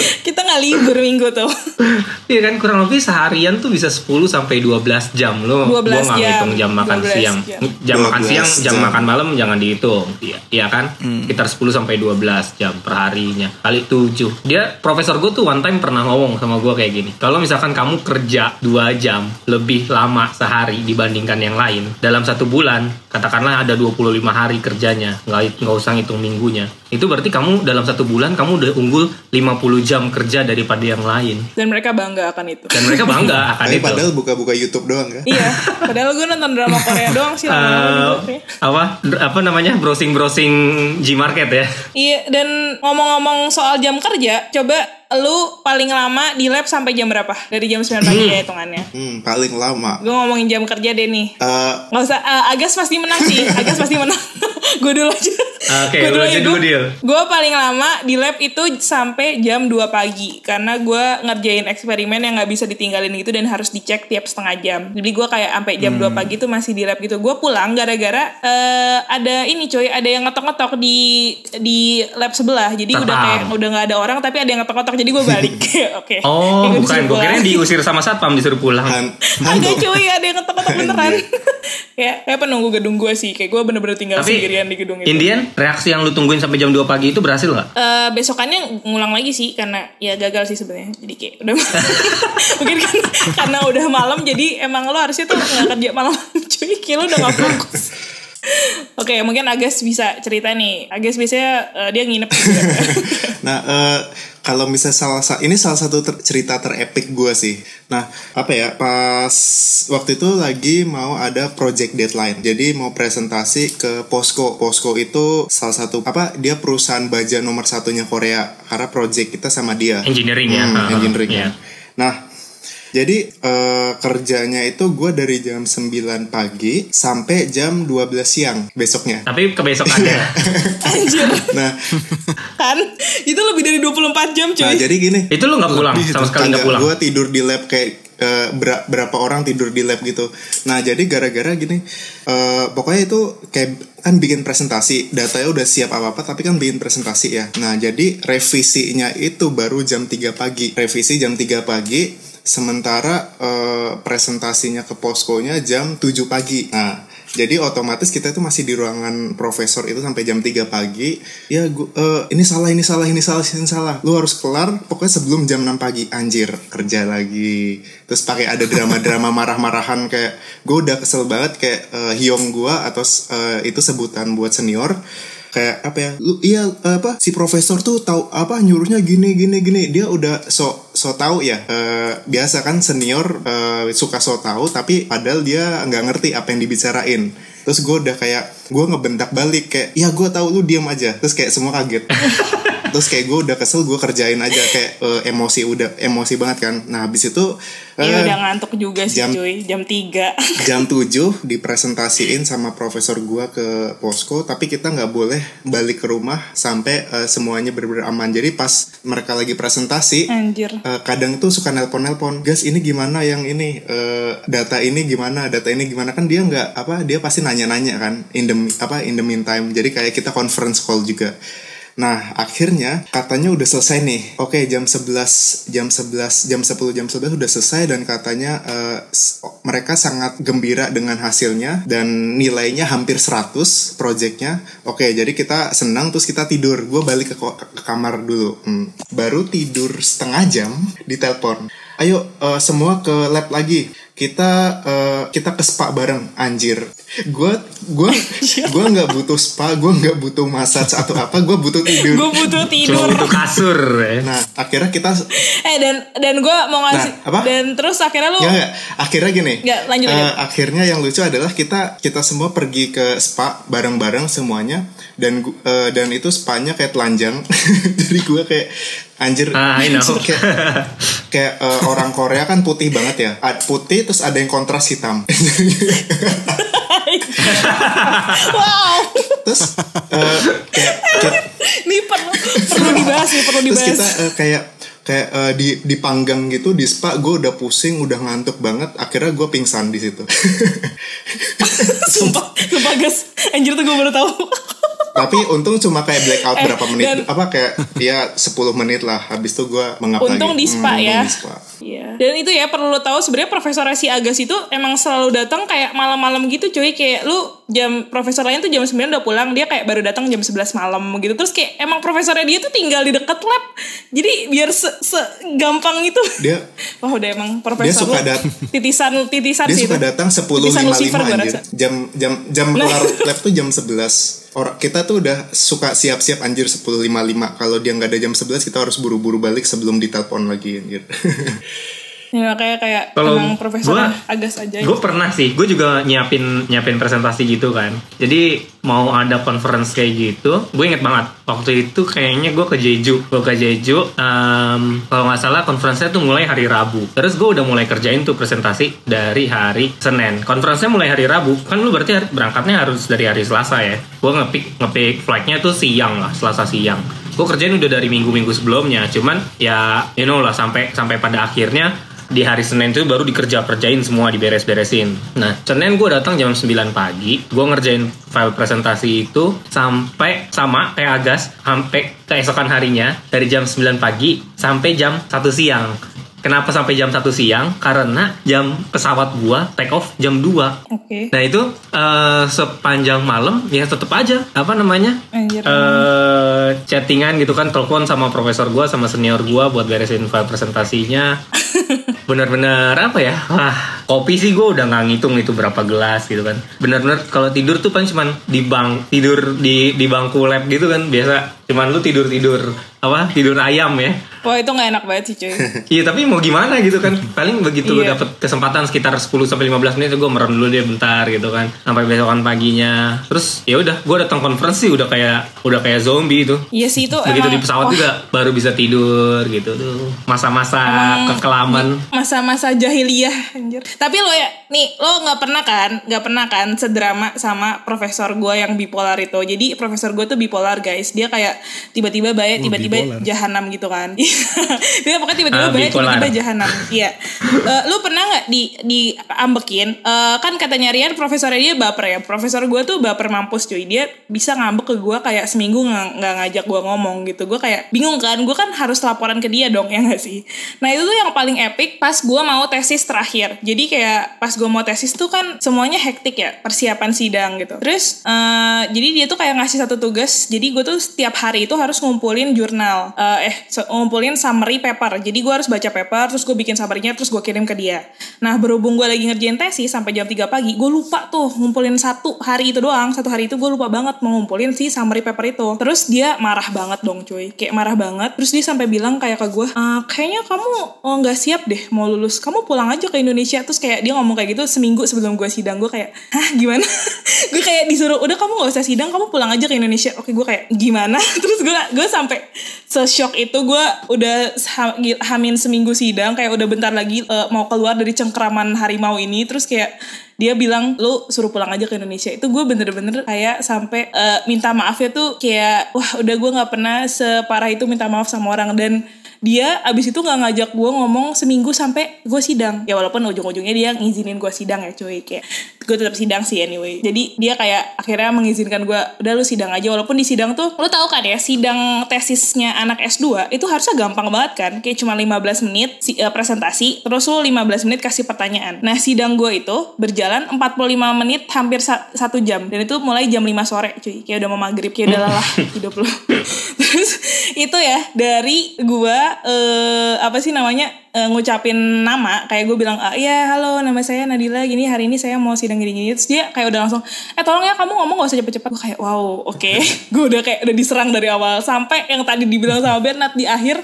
<laughs> Kita nggak libur minggu tuh. <laughs> Iya kan kurang lebih seharian tuh bisa 10 sampai 12 jam lo. 12 Gua nggak ngitung jam makan 12 siang. jam. Jam makan 12 siang, jam jam. makan malam jangan dihitung. Iya, iya kan? Sekitar 10 sampai 12 jam per harinya. Kali 7. Dia profesor gue tuh one time pernah ngomong sama gue kayak gini. Kalau misalkan kamu kerja 2 jam lebih lama sehari dibandingkan yang lain dalam satu bulan, katakanlah ada 25 hari kerjanya, nggak nggak usah ngitung minggunya. Itu berarti kamu dalam satu bulan kamu udah unggul 50 jam kerja daripada yang lain. Dan mereka bangga akan itu. Dan mereka bangga <laughs> akan Tapi itu. padahal buka-buka YouTube doang kan. iya. Padahal gue nonton drama Korea <laughs> doang sih kayak. apa apa namanya browsing browsing G market ya Iya dan ngomong-ngomong soal jam kerja, coba lu paling lama di lab sampai jam berapa? Dari jam 9 pagi ya hitungannya. Hmm, paling lama. Gue ngomongin jam kerja deh nih. Eh, Nggak usah, eh, Agas pasti menang sih. <laughs> Agas pasti menang. gue dulu aja. Oke, aja dulu, Dil. Gue paling lama di lab itu sampai jam 2 pagi. Karena gue ngerjain eksperimen yang nggak bisa ditinggalin gitu dan harus dicek tiap setengah jam. Jadi gue kayak sampai jam 2 pagi tuh masih di lab gitu. Gue pulang gara-gara eh, ada ini coy, ada yang ngetok-ngetok di di lab sebelah. Jadi udah Satpam. kayak udah nggak ada orang tapi ada yang ngetok-ngetok jadi gue balik. <laughs> <laughs> Oke. oh Kayak gua bukan gue kira diusir sama satpam disuruh pulang Ada cuy, ada yang ngetok-ngetok <laughs> beneran. ya, kayak penunggu gedung gue sih. Kayak gue bener-bener tinggal tapi sendirian di gedung itu. Indian reaksi yang lu tungguin sampai jam 2 pagi itu berhasil nggak? Eh, besokannya ngulang lagi sih karena ya gagal sih sebenarnya. Jadi kayak udah <laughs> mungkin kan karena udah malam jadi emang lo harusnya tuh nggak kerja malam <laughs> cuy. Kayak lo udah nggak fokus <laughs> Oke, mungkin Agas bisa cerita nih. Agas biasanya eh, dia nginep juga. <laughs> Nah, eh, kalau misalnya salah sa- ini salah satu ter- cerita terepik gue sih. Nah, apa ya? Pas waktu itu lagi mau ada project deadline. Jadi mau presentasi ke Posko. Posko itu salah satu apa? Dia perusahaan baja nomor satunya Korea. Karena project kita sama dia. engineering ya Hmm, Ah, engineering iya. ya. Nah, Jadi eh, kerjanya itu gue dari jam 9 pagi sampai jam 12 siang besoknya. Tapi kebesokannya. <laughs> Anjir. Nah, kan itu lebih dari 24 jam cuy. nah jadi gini. itu lu nggak pulang Lebih sama sekali nggak pulang. Gue tidur di lab kayak eh, ber- berapa orang tidur di lab gitu. Nah jadi gara-gara gini, eh, pokoknya itu kayak kan bikin presentasi, datanya udah siap apa apa, tapi kan bikin presentasi ya. Nah jadi revisinya itu baru jam 3 pagi. Revisi jam 3 pagi, sementara eh, presentasinya ke poskonya jam 7 pagi. Nah jadi otomatis kita itu masih di ruangan profesor itu sampai jam 3 pagi. Ya gua, eh, ini salah, ini salah, ini salah, ini salah. Lu harus kelar pokoknya sebelum jam 6 pagi. Anjir, kerja lagi. Terus pakai ada drama-drama <laughs> marah-marahan kayak gue udah kesel banget kayak eh, hiong gua atau eh, itu sebutan buat senior kayak apa ya? Lu iya apa si profesor tuh tahu apa nyuruhnya gini gini gini. Dia udah so so tahu ya Eh, biasa kan senior eh, suka so tahu tapi padahal dia nggak ngerti apa yang dibicarain. Terus gue udah kayak gue ngebentak balik kayak ya gue tahu lu diam aja. Terus kayak semua kaget. <laughs> Terus kayak gue udah kesel gue kerjain aja. Kayak eh, emosi udah emosi banget kan. Nah habis itu Iya eh, udah ngantuk juga sih jam- cuy. Jam 3. <laughs> jam 7 dipresentasiin sama profesor gua ke posko tapi kita nggak boleh balik ke rumah sampai eh, semuanya benar-benar aman. Jadi pas mereka lagi presentasi Anjir. eh, kadang tuh suka nelpon-nelpon gas ini gimana yang ini? Eh, data ini gimana? Data ini gimana? Kan dia nggak apa dia pasti nanya-nanya kan in the apa in the meantime jadi kayak kita conference call juga Nah, akhirnya katanya udah selesai nih. Oke, jam 11, jam 11, jam 10, jam 11 udah selesai dan katanya s- mereka sangat gembira dengan hasilnya dan nilainya hampir 100 projectnya. Oke, jadi kita senang terus kita tidur. Gue balik ke, ke kamar dulu. Hmm. Baru tidur setengah jam ditelepon. Ayo eh, semua ke lab lagi. Kita eh, kita ke spa bareng anjir. Gue gue <laughs> gue nggak butuh spa, gue nggak butuh massage atau apa, gue butuh tidur. Gue butuh Cuma tidur. butuh kasur ya. Nah, akhirnya kita Eh dan dan gue mau ngasih Nah, apa? dan terus akhirnya lu ya nggak, akhirnya gini. Nggak, lanjut, Eh, lanjut. akhirnya yang lucu adalah kita kita semua pergi ke spa bareng-bareng semuanya dan eh, dan itu spanya kayak telanjang. <laughs> Jadi gue kayak anjir. I know. <laughs> kayak kayak eh, orang Korea kan putih banget ya. Putih terus ada yang kontras hitam. <laughs> wow. terus eh, kayak, kayak Ini perlu perlu dibahas nih, perlu Terus dibahas. kita eh, kayak kayak eh, di dipanggang gitu di spa gue udah pusing udah ngantuk banget akhirnya gue pingsan di situ <laughs> sumpah, sumpah guys. Anjir tuh gue baru tahu. Tapi untung cuma kayak blackout Eh, berapa menit dan- apa kayak ya 10 menit lah habis itu gue mengap Untung lagi di spa Hmm, ya. di spa. Iya. Dan itu ya perlu lo tahu sebenarnya profesor si Agas itu emang selalu datang kayak malam-malam gitu cuy. Kayak lu jam profesor lain tuh jam 9 udah pulang dia kayak baru datang jam 11 malam gitu. Terus kayak emang profesornya dia tuh tinggal di deket lab. Jadi biar se, gampang itu. Dia <laughs> wah udah emang profesor suka lu dat- titisan titisan dia sih suka itu. datang Titisan Lucifer 10.55 gua anjir. jam jam jam Nah. kelar <laughs> lab tuh jam 11 orang kita tuh udah suka siap-siap anjir 10.55 kalau dia nggak ada jam 11 kita harus buru-buru balik sebelum ditelepon lagi anjir <laughs> ya kayak kayak Kalau emang profesor gua- Agas aja Gue pernah sih, gue juga nyiapin nyiapin presentasi gitu kan. Jadi mau ada conference kayak gitu, gue inget banget waktu itu kayaknya gue ke Jeju, gue ke Jeju. em, kalau nggak salah conference-nya tuh mulai hari Rabu. Terus gue udah mulai kerjain tuh presentasi dari hari Senin. Conference-nya mulai hari Rabu, kan lu berarti berangkatnya harus dari hari Selasa ya. Gue ngepick ngepick flight-nya tuh siang lah, Selasa siang. Gue kerjain udah dari minggu-minggu sebelumnya, cuman ya you know lah sampai sampai pada akhirnya di hari Senin itu baru dikerja kerjain semua diberes-beresin. Nah, Senin gue datang jam 9 pagi, gue ngerjain file presentasi itu sampai sama kayak Agas, sampai keesokan harinya dari jam 9 pagi sampai jam 1 siang. Kenapa sampai jam 1 siang? Karena jam pesawat gua take off jam 2. oke Nah itu eh, sepanjang malam ya tetap aja apa namanya Anjir. eh chattingan gitu kan telepon sama profesor gua sama senior gua buat beresin file presentasinya <laughs> bener-bener apa ya? Wah kopi sih gue udah nggak ngitung itu berapa gelas gitu kan. Bener-bener kalau tidur tuh kan cuman di bang tidur di di bangku lab gitu kan. Biasa cuman lu tidur tidur apa tidur ayam ya. Wah itu nggak enak banget sih cuy. <laughs> Iya tapi mau gimana gitu kan. Paling begitu lu Iya. dapet kesempatan sekitar 10 sampai 15 menit gue merem dulu deh bentar gitu kan. Sampai besokan paginya. Terus ya udah gue datang konferensi udah kayak udah kayak zombie itu. Iya sih itu Begitu emang di pesawat wah, juga baru bisa tidur gitu. Tuh Masa-masa kekelaman masa-masa jahiliyah anjir. Tapi lo ya, nih lo nggak pernah kan, nggak pernah kan sedrama sama profesor gue yang bipolar itu. Jadi profesor gue tuh bipolar guys. Dia kayak tiba-tiba baik, Oh, tiba-tiba jahanam gitu kan. <laughs> Dia pokoknya tiba-tiba Ah, baik, tiba-tiba jahanam. Iya. Eh, lo pernah nggak di di ambekin? Eh, kan katanya Rian profesornya dia baper ya. Profesor gue tuh baper mampus cuy. Dia bisa ngambek ke gue kayak seminggu nggak ngajak gue ngomong gitu. Gue kayak bingung kan. Gue kan harus laporan ke dia dong ya nggak sih. Nah itu tuh yang paling epic pas gue mau tesis terakhir. Jadi kayak pas gue mau tesis tuh kan semuanya hektik ya persiapan sidang gitu. Terus eh, jadi dia tuh kayak ngasih satu tugas. Jadi gue tuh setiap hari itu harus ngumpulin jurnal. Eh, eh so- ngumpulin summary paper. Jadi gue harus baca paper terus gue bikin summary-nya terus gue kirim ke dia. Nah berhubung gue lagi ngerjain tesis sampai jam 3 pagi, gue lupa tuh ngumpulin satu hari itu doang. Satu hari itu gue lupa banget mau ngumpulin si summary paper itu. Terus dia marah banget dong cuy. Kayak marah banget. Terus dia sampai bilang kayak ke gue, "Ah, kayaknya kamu oh, nggak siap deh mau lulus. Kamu pulang aja ke Indonesia. Terus kayak dia ngomong kayak gitu seminggu sebelum gue sidang. Gue kayak, hah gimana? <laughs> gue kayak disuruh, udah kamu nggak usah sidang, kamu pulang aja ke Indonesia. Oke gue kayak gimana? <laughs> Terus gue gue sampai se-shock itu gue udah ha- hamin seminggu sidang kayak udah bentar lagi eh, mau keluar dari cengkraman harimau ini terus kayak dia bilang lu suruh pulang aja ke Indonesia itu gue bener-bener kayak sampai eh, minta maafnya tuh kayak wah udah gue nggak pernah separah itu minta maaf sama orang dan dia abis itu nggak ngajak gue ngomong seminggu sampai gue sidang. Ya walaupun ujung-ujungnya dia ngizinin gue sidang ya cuy. Kayak gue tetap sidang sih anyway. Jadi dia kayak akhirnya mengizinkan gue udah lu sidang aja. Walaupun di sidang tuh lu tahu kan ya sidang tesisnya anak S2 itu harusnya gampang banget kan? Kayak cuma 15 menit si, eh, presentasi terus lu 15 menit kasih pertanyaan. Nah sidang gue itu berjalan 45 menit hampir sa- satu jam. Dan itu mulai jam 5 sore cuy. Kayak udah mau maghrib kayak udah lelah <laughs> hidup lu. <laughs> Terus itu ya dari gue eh apa sih namanya eh, ngucapin nama. Kayak gue bilang ah, iya halo nama saya Nadila. Gini hari ini saya mau sidang gini-gini. Terus dia kayak udah langsung eh tolong ya kamu ngomong gak usah cepet-cepet. Gue kayak wow oke. <laughs> Gue udah kayak udah diserang dari awal. Sampai yang tadi dibilang sama Bernard di akhir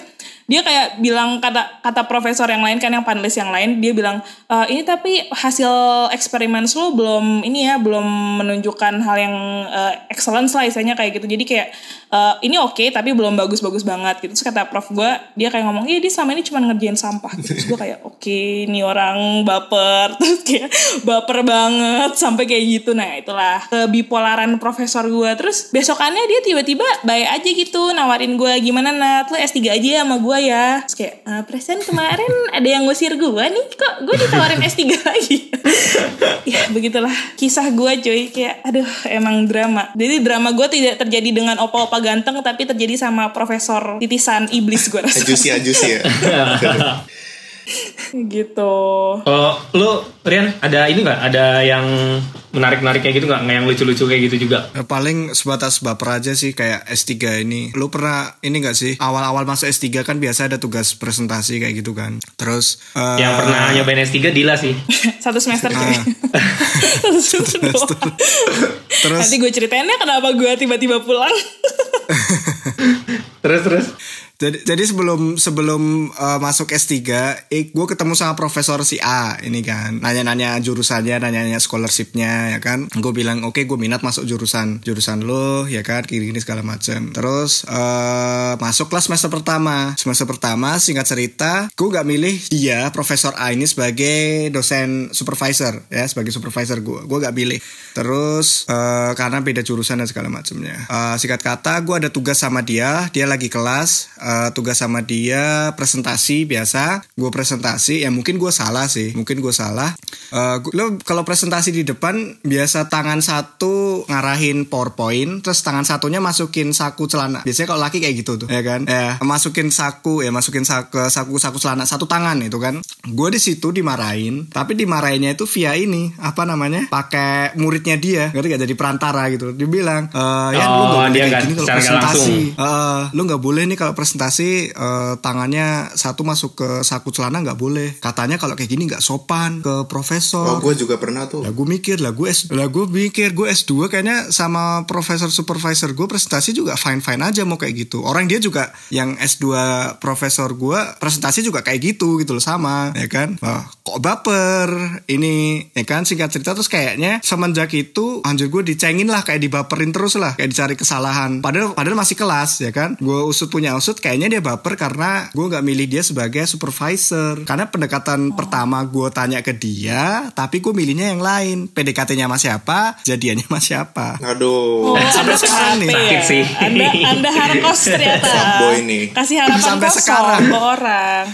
dia kayak bilang kata kata profesor yang lain kan yang panelis yang lain dia bilang "E, ini tapi hasil eksperimen lo belum ini ya belum menunjukkan hal yang eh, excellence lah istilahnya kayak gitu. Jadi kayak eh, ini oke tapi belum bagus-bagus banget gitu. Terus kata prof gue dia kayak ngomong iya dia selama ini cuma ngerjain sampah terus gue kayak oke ini orang baper <laughs> terus kayak baper banget sampai kayak gitu. Nah itulah kebipolaran profesor gue terus besokannya dia tiba-tiba baik aja gitu nawarin gue gimana Nat? Lu S3 aja sama gue ya. Terus kayak "Eh, perasaan kemarin ada yang ngusir gue nih kok gue ditawarin S3 <laughs> lagi? <laughs> Ya begitulah kisah gue cuy. Kayak aduh emang drama. Jadi drama gue tidak terjadi dengan opa-opa ganteng tapi terjadi sama profesor titisan iblis gue rasa Ajusi ajusi ya. <laughs> gitu Kalau lu Rian ada ini nggak? Ada yang menarik-menarik kayak gitu nggak? Nggak yang lucu-lucu kayak gitu juga? Ya, paling sebatas baper aja sih kayak S3 ini. Lu pernah ini gak sih? Awal-awal masuk S3 kan biasa ada tugas presentasi kayak gitu kan. Terus eh, Yang pernah nyobain S3 Dila sih. <laughs> satu semester Ah. <laughs> satu semester. Terus nanti gue ceritain ya kenapa gue tiba-tiba pulang Terus terus. Jadi jadi sebelum sebelum eh, masuk S3, eh, gue ketemu sama profesor si A ini kan. Nanya-nanya jurusannya, nanya-nanya scholarshipnya ya kan. Gue bilang, "Oke, gue minat masuk jurusan jurusan lo ya kan, gini-gini segala macam." Terus eh masuklah semester pertama. Semester pertama singkat cerita, gue gak milih dia Profesor A ini sebagai dosen supervisor ya, sebagai supervisor gue. Gue gak pilih. Terus eh, karena beda jurusan dan segala macamnya. Eh, singkat kata, gue ada tugas sama dia. Dia lagi kelas. Eh, tugas sama dia presentasi biasa. Gue presentasi. Ya mungkin gue salah sih. Mungkin gue salah. Gua- lo kalau presentasi di depan biasa tangan satu ngarahin PowerPoint, terus tangan satunya masukin saku celana. Biasanya kalau laki kayak gitu tuh, ya kan? Ya masukin saku, ya masukin saku saku saku celana satu tangan itu kan. Gue di situ dimarahin tapi dimarahinnya itu via ini apa namanya pakai muridnya dia ngerti gak jadi perantara gitu. Dia bilang eh ya lu Oh, nggak boleh dia kayak gini kalau presentasi. Eh, lu nggak boleh nih kalau presentasi eh, tangannya satu masuk ke saku celana nggak boleh. Katanya kalau kayak gini nggak sopan ke profesor. Oh, gue juga pernah tuh. lah gue mikir lah gue S lah gue mikir gue S2 kayaknya sama profesor supervisor gue presentasi juga fine fine aja mau kayak gitu. Orang dia juga yang S2 profesor gue presentasi juga kayak gitu gitu loh sama ya kan Wah, kok baper ini ya kan singkat cerita terus kayaknya semenjak itu anjir gue dicengin lah kayak dibaperin terus lah kayak dicari kesalahan padahal padahal masih kelas ya kan gue usut punya usut kayaknya dia baper karena gue nggak milih dia sebagai supervisor karena pendekatan pertama gue tanya ke dia tapi gue milihnya yang lain PDKT-nya sama siapa jadiannya sama siapa Aduh. Oh, sampai Anda sekarang nih. Ya? sih. Anda Anda harkos ternyata. Nih. Kasih harapan Sampai kosong sekarang. orang.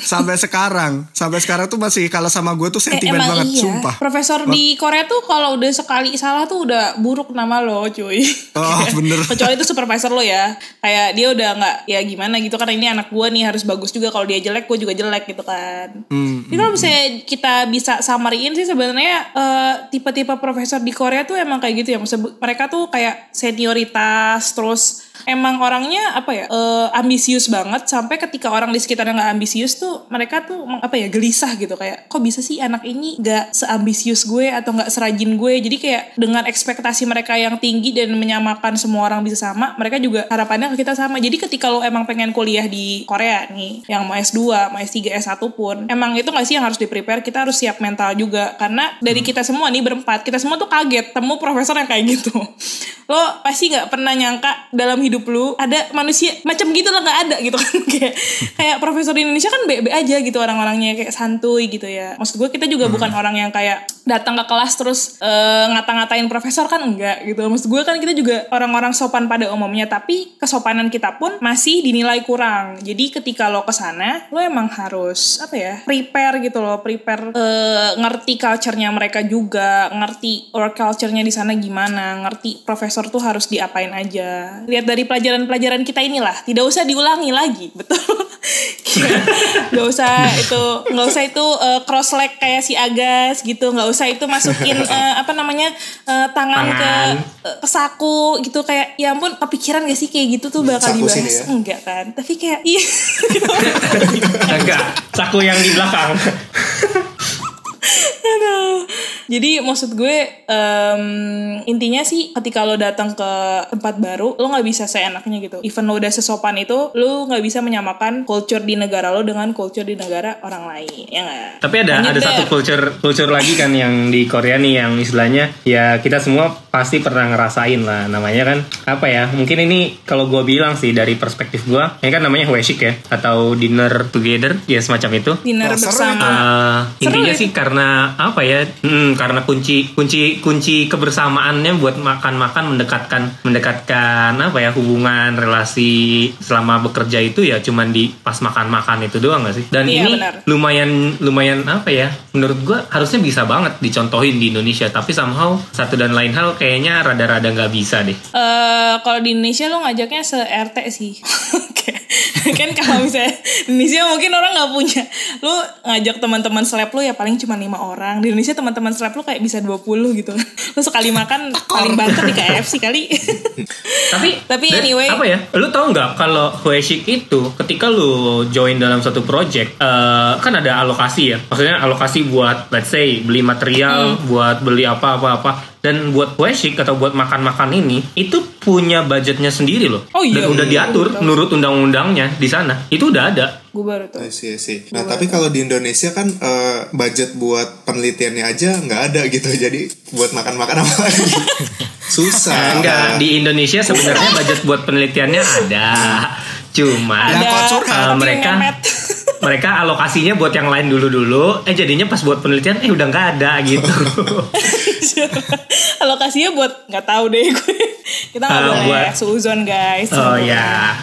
sampai sekarang sampai sekarang tuh masih kalau sama gue tuh Eh, sentimen emang banget iya. sumpah Profesor di Korea tuh kalau udah sekali salah tuh udah buruk nama lo, cuy. Oh, <laughs> bener. Kecuali itu supervisor lo ya. Kayak dia udah nggak ya gimana gitu karena ini anak gua nih harus bagus juga kalau dia jelek gue juga jelek gitu kan. Hmm, Jadi kalau misalnya kita bisa summary-in sih sebenarnya eh, tipe-tipe profesor di Korea tuh emang kayak gitu ya. Maksudnya mereka tuh kayak senioritas terus emang orangnya apa ya eh, ambisius banget sampai ketika orang di sekitarnya nggak ambisius tuh mereka tuh apa ya gelisah gitu. Kayak kok bisa sih anak ini nggak seambisius gue atau nggak serajin gue? Jadi kayak dengan ekspektasi mereka yang tinggi dan menyamakan semua orang bisa sama mereka juga harapannya ke kita sama. Jadi ketika lo emang pengen kuliah di Korea nih yang mau S2 mau S3 S1 pun emang itu nggak sih yang harus di prepare kita harus siap mental juga karena dari kita semua nih berempat kita semua tuh kaget temu profesor yang kayak gitu. <laughs> Lo pasti nggak pernah nyangka dalam hidup lu ada manusia macam gitu lah nggak ada gitu kan. <laughs> Kayak kayak profesor di Indonesia kan be aja gitu orang-orangnya kayak santuy gitu ya. Maksud gue kita juga bukan orang yang kayak datang ke kelas terus eh, ngata-ngatain profesor kan enggak gitu. Maksud gue kan kita juga orang-orang sopan pada umumnya tapi kesopanan kita pun masih dinilai kurang. Jadi ketika lo ke sana lo emang harus apa ya prepare gitu loh prepare eh, ngerti culture-nya mereka juga ngerti work culture-nya di sana gimana ngerti profesor tuh harus diapain aja. Lihat dari pelajaran-pelajaran kita inilah tidak usah diulangi lagi <laughs> betul. Nggak usah itu nggak usah itu eh, cross leg kayak si Agas gitu nggak usah itu masukin <laughs> eh, apa namanya eh, tangan, ke Tangan. ke saku gitu kayak ya ampun kepikiran gak sih kayak gitu tuh bakal Saku dibahas ya? enggak kan tapi kayak iya <laughs> Enggak, saku yang di belakang. <laughs> Aduh. Jadi maksud gue em, intinya sih ketika lo datang ke tempat baru lo nggak bisa seenaknya gitu. Even lo udah sesopan itu lo nggak bisa menyamakan culture di negara lo dengan culture di negara orang lain ya nggak? Tapi ada Lanjut ada deh. satu culture culture lagi kan yang di Korea nih yang istilahnya ya kita semua pasti pernah ngerasain lah namanya kan apa ya mungkin ini kalau gue bilang sih dari perspektif gue ini kan namanya hueshik ya atau dinner together ya semacam itu dinner seru bersama. Seru intinya sih karena apa ya? Hmm, karena kunci kunci kunci kebersamaannya buat makan-makan mendekatkan mendekatkan apa ya hubungan relasi selama bekerja itu ya cuman di pas makan-makan itu doang gak sih? Dan Iya, ini benar. lumayan lumayan apa ya? Menurut gua harusnya bisa banget dicontohin di Indonesia, tapi somehow satu dan lain hal kayaknya rada-rada nggak bisa deh. Eh kalau di Indonesia lo ngajaknya se RT sih. <laughs> Kan kalau misalnya Indonesia mungkin orang nggak punya. Lo ngajak teman-teman seleb lo ya paling cuma lima orang. Di Indonesia teman-teman seleb lo kayak bisa 20 gitu. <laughs> Lo sekali makan paling banter di KFC kali. <laughs> Tapi Tapi anyway. apa ya? Lu tahu nggak kalau Hueshik itu ketika lu join dalam satu project eh, kan ada alokasi ya. Maksudnya alokasi buat let's say beli material, Hmm. buat beli apa apa apa dan buat Hueshik atau buat makan-makan ini itu punya budgetnya sendiri loh. Oh iya. Dan udah diatur Tahu. menurut undang-undangnya di sana. Itu udah ada. Gue baru tuh. I see, I see. Nah, tapi kalau di Indonesia kan eh, budget buat penelitiannya aja nggak ada gitu. <laughs> Jadi buat makan-makan apa lagi? <laughs> Susah. Enggak, di Indonesia sebenarnya budget buat penelitiannya ada. Cuma eh, tapi mereka <laughs> mereka alokasinya buat yang lain dulu dulu eh jadinya pas buat penelitian eh udah nggak ada gitu <laughs> Alokasinya buat nggak tahu deh gue. Kita nggak Ah, boleh buat- suzon guys. oh ya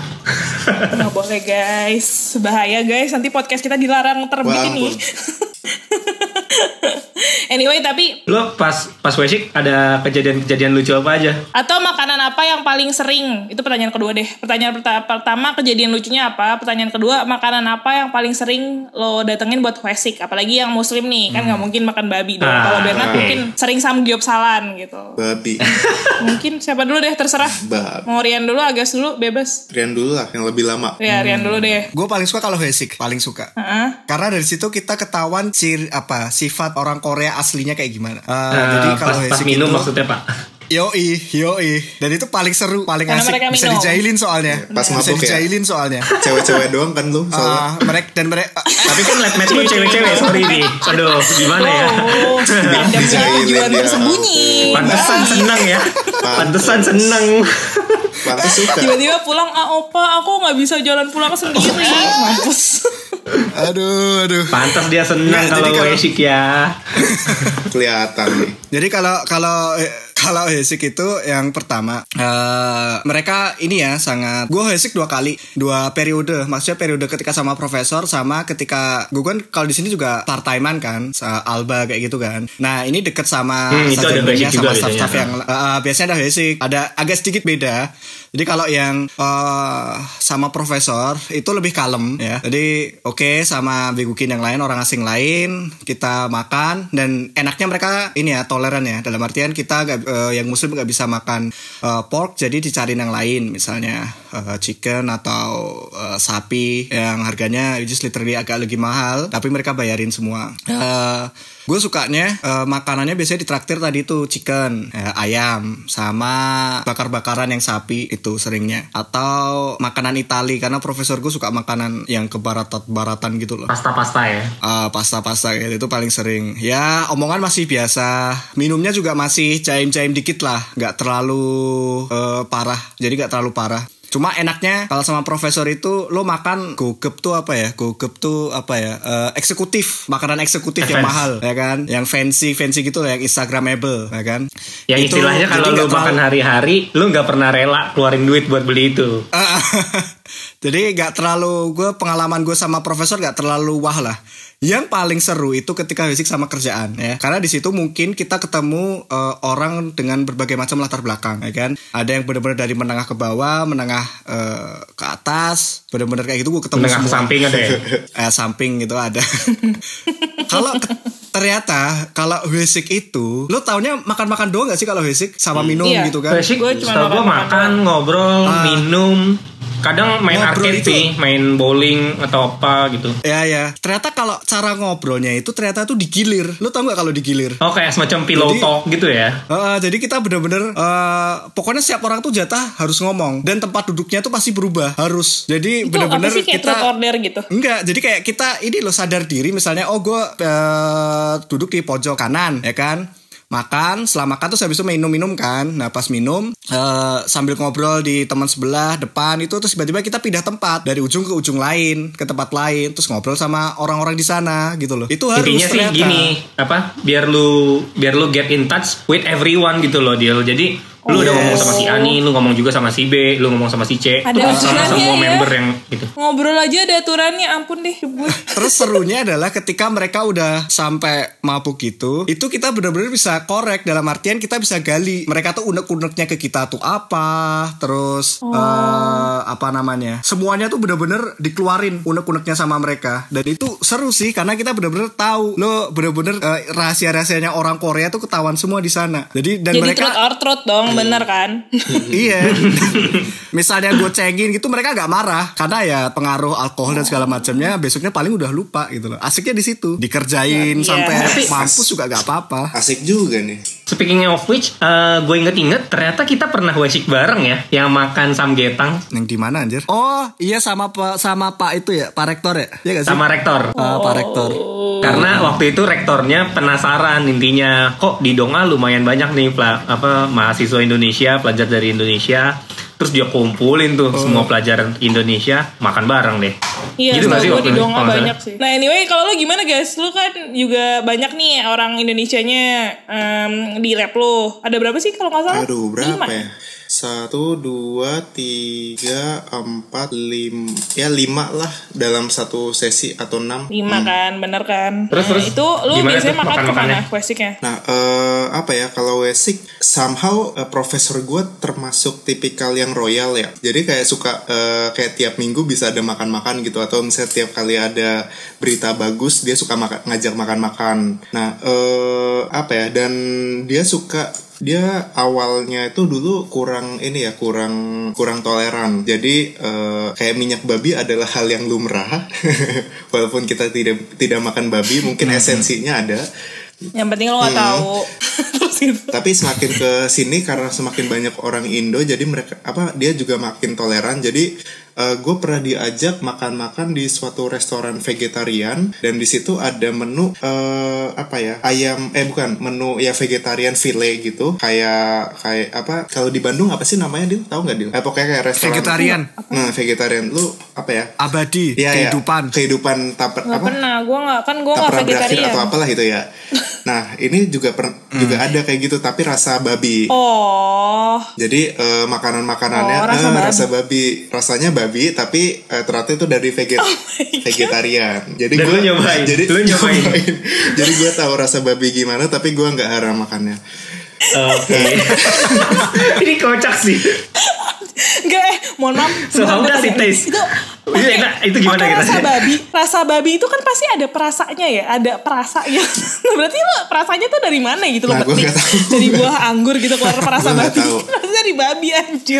Nggak boleh guys. Bahaya guys. Nanti podcast kita dilarang terbit ini. <laughs> <laughs> anyway, tapi Lo pas pas Weshik ada kejadian-kejadian lucu apa aja? atau makanan apa yang paling sering? Itu pertanyaan kedua deh. Pertanyaan perta- pertama kejadian lucunya apa? Pertanyaan kedua makanan apa yang paling sering lo datengin buat wesik? Apalagi yang muslim nih, kan nggak mungkin makan babi dong. Ah, Kalau Bernard oke. mungkin sering samgyeopsalan gitu. Babi. <laughs> mungkin siapa dulu deh terserah. Babi. Mau Rian dulu, Agas dulu, bebas. Rian dulu lah yang lebih lama. Ya, Rian dulu deh. Gue paling suka kalau Hesik, paling suka. Heeh. Karena dari situ kita ketahuan ciri apa sifat orang Korea aslinya kayak gimana. Eh, Eh, jadi kalau pas, pas minum itu, maksudnya pak? Yoi, yoi. Dan itu paling seru, paling Karena asik. mereka Bisa dijailin soalnya. Pas Bisa mabuk ya? dijailin soalnya. Cewek-cewek doang kan lu soalnya. Ah, mereka dan mereka Tapi kan lab mate lu cewek-cewek, sorry nih. Aduh, gimana ya? Oh, ada Dijailin tersembunyi. Pantesan seneng ya. Pantesan seneng. Pantes suka. Tiba-tiba pulang, ah opa aku nggak bisa jalan pulang sendiri. <laughs> Mampus. aduh, aduh. Pantes dia seneng Nggak, jadi kalau kalau- Weshik ya. <laughs> Kelihatan nih. Jadi kalau kalau eh, kalau Hesik itu yang pertama. Eh mereka ini ya sangat gue Hesik dua kali. Dua periode. Maksudnya periode ketika sama profesor sama ketika gue kan kalau di sini juga part timean kan alba kayak gitu kan. Nah ini deket sama Hmm, itu ada sama staff-staff yang eh, biasanya ada Hesik ada agak sedikit beda. Jadi kalau yang eh, sama profesor itu lebih kalem ya. Jadi oke sama Begukin yang lain orang asing lain kita makan dan enaknya mereka ini ya toleran ya. Dalam artian kita nggak, eh, yang muslim nggak bisa makan eh, pork jadi dicariin yang lain misalnya eh, chicken atau eh, sapi yang harganya just literally agak lebih mahal tapi mereka bayarin semua gue sukanya eh, makanannya biasanya ditraktir tadi tuh chicken eh, ayam sama bakar-bakaran yang sapi itu seringnya atau makanan Itali karena profesor gue suka makanan yang ke baratan gitu loh Pasta-pasta ya. Ah, pasta-pasta gitu itu paling sering. Ya, omongan masih biasa. Minumnya juga masih jaim-jaim dikit lah, nggak terlalu eh, parah. Jadi nggak terlalu parah. Cuma enaknya kalau sama profesor itu lo makan gogep tuh apa ya? Gogep tuh apa ya? Eh, eksekutif, makanan eksekutif yang Advance. mahal, ya kan? Yang fancy fancy gitu loh, yang instagramable, ya kan? Yang Itu istilahnya kalau nggak makan hari-hari, lu nggak pernah rela keluarin duit buat beli itu. Ah, <laughs> Jadi gak terlalu gue pengalaman gue sama profesor gak terlalu wah lah. Yang paling seru itu ketika basic sama kerjaan ya. Karena di situ mungkin kita ketemu eh, orang dengan berbagai macam latar belakang ya kan. Ada yang benar-benar dari menengah ke bawah, menengah eh, ke atas, benar-benar kayak gitu gue ketemu Menengah semua. samping ada ya. <laughs> eh, samping gitu ada. <laughs> kalau ternyata kalau basic itu, lo taunya makan-makan doang gak sih kalau basic sama minum Iya. gitu kan? Weshik, Gua cuma gue makan-makan makan, ngobrol, Ah. minum, kadang main Ngobrol arcade itu- sih, main bowling atau apa gitu. Ya ya. Ternyata kalau cara ngobrolnya itu ternyata tuh digilir. Lu tau nggak kalau digilir? Oh kayak semacam pillow Jadi- talk gitu ya. Heeh, jadi kita bener-bener eh, pokoknya setiap orang tuh jatah harus ngomong dan tempat duduknya tuh pasti berubah harus. Jadi bener-bener kita order gitu? Enggak, jadi kayak kita ini loh sadar diri misalnya oh gue duduk di pojok kanan ya kan makan setelah makan terus habis itu minum-minum kan nah pas minum eh, sambil ngobrol di teman sebelah depan itu terus tiba-tiba kita pindah tempat dari ujung ke ujung lain ke tempat lain terus ngobrol sama orang-orang di sana gitu loh itu harus Intinya sih ternyata. gini, apa? Biar lu biar lu get in touch with everyone gitu loh, Deal. Jadi lu udah yes. ngomong sama si Ani, lu ngomong juga sama si B, lu ngomong sama si C, Ada sama semua ya. member yang gitu. Ngobrol aja ada aturannya, ampun deh gue. <laughs> Terus serunya adalah ketika mereka udah sampai mabuk gitu, itu kita benar-benar bisa korek dalam artian kita bisa gali. Mereka tuh unek-uneknya ke kita tuh apa, terus eh, apa namanya? Semuanya tuh benar-benar dikeluarin unek-uneknya sama mereka. Dan itu seru sih karena kita benar-benar tahu lo benar-benar eh, rahasia-rahasianya orang Korea tuh ketahuan semua di sana. Jadi dan Jadi mereka truth dong, bener kan? <laughs> iya. Misalnya gue cengin gitu mereka gak marah karena ya pengaruh alkohol dan segala macamnya besoknya paling udah lupa gitu loh. Asiknya di situ. Dikerjain Iya. sampai Tapi- mampus juga gak apa-apa. Asik juga nih. Speaking of which, eh, gue inget-inget ternyata kita pernah weshik bareng ya, yang makan samgetang Yang di mana anjir? Oh, iya sama Pak sama Pak itu ya, Pak Rektor ya? Iya gak sih? sama rektor. Ah, Pak Rektor. Karena waktu itu rektornya penasaran intinya kok di Donga lumayan banyak nih pela- apa mahasiswa Indonesia, pelajar dari Indonesia. Terus dia kumpulin tuh Oh. semua pelajaran Indonesia makan bareng deh. Iya, Gitu nggak sih gue waktu di Donga banyak sih. Nah anyway, kalau lu gimana guys? Lu kan juga banyak nih orang Indonesianya em, di lab lu. Ada berapa sih kalau nggak salah? Aduh, berapa Lima. ya? Satu dua tiga empat lima ya lima lah dalam satu sesi atau enam Lima kan, bener kan? Terus, Nah, terus itu lu gimana biasanya makan makan-makannya? ke mana Quesiknya? Nah, eh, apa ya kalau Wesik somehow eh, profesor gue termasuk tipikal yang royal ya. Jadi kayak suka eh, kayak tiap minggu bisa ada makan-makan gitu atau misalnya tiap kali ada berita bagus dia suka makan, ngajak makan-makan. Nah, eh, apa ya dan dia suka dia awalnya itu dulu kurang ini ya kurang kurang toleran. Jadi eh, kayak minyak babi adalah hal yang lumrah. <laughs> Walaupun kita tidak tidak makan babi mungkin esensinya ada. Yang penting lo gak tahu. <laughs> Terus gitu. tapi semakin ke sini karena semakin banyak orang Indo jadi mereka apa dia juga makin toleran. Jadi gue pernah diajak makan-makan di suatu restoran vegetarian dan di situ ada menu eh, apa ya ayam eh bukan menu ya vegetarian file gitu kayak kayak apa kalau di Bandung apa sih namanya Dil tahu nggak Dil? Eh, pokoknya kayak restoran Vegetarian. nah vegetarian lu apa ya Abadi, iya. kehidupan. kehidupan taper Gak apa pernah, gue gak, kan gue tak gak pernah berakhir vegetarian. atau apalah itu ya. <laughs> Nah ini juga per- juga ada kayak gitu tapi rasa babi. Oh, Jadi eh, makanan-makanannya Oh, rasa eh, babi. rasa babi, rasanya babi tapi eh, ternyata itu dari veget vegetarian. Jadi Dan gue lu nyobain? Jadi Lu nyobain? jadi gue tahu rasa babi gimana tapi gue nggak haram makannya. Oke. <laughs> Ini kocak sih. enggak eh, mohon maaf. So, how Bentar, does it bentar. taste? Itu, Iya, oke, enak. Itu gimana kita? rasa babi, rasa babi itu kan pasti ada perasanya ya, ada perasanya. Nah, <laughs> berarti lo perasanya tuh dari mana gitu lo Nah, gua petik? Dari buah anggur gitu keluar <laughs> perasa babi. dari babi anjir.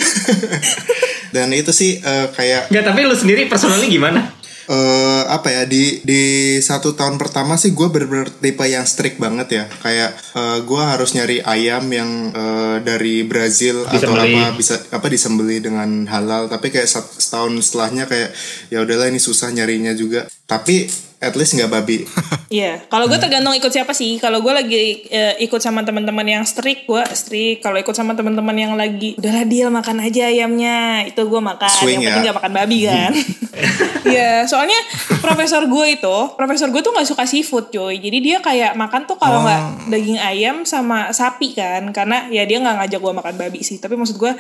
Dan itu sih eh, kayak Enggak, tapi lu sendiri personally gimana? Eh apa ya di di satu tahun pertama sih gue bener-bener tipe yang strict banget ya. Kayak eh, gue harus nyari ayam yang eh, dari Brazil atau Disembelih. apa bisa apa disembeli dengan halal. Tapi kayak setahun setelahnya kayak ya udahlah ini susah nyarinya juga. Tapi at least nggak babi <laughs> Iya, kalau gue tergantung ikut siapa sih. Kalau gue lagi eh, ikut sama teman-teman yang strict, gue strict. Kalau ikut sama teman-teman yang lagi, udahlah deal makan aja ayamnya, itu gue makan. Swing yang ya. penting gak makan babi kan. <laughs> Iya, soalnya profesor gue itu, profesor gue tuh nggak suka seafood cuy. Jadi dia kayak makan tuh kalau nggak daging ayam sama sapi kan, karena ya dia nggak ngajak gue makan babi sih. Tapi maksud gue,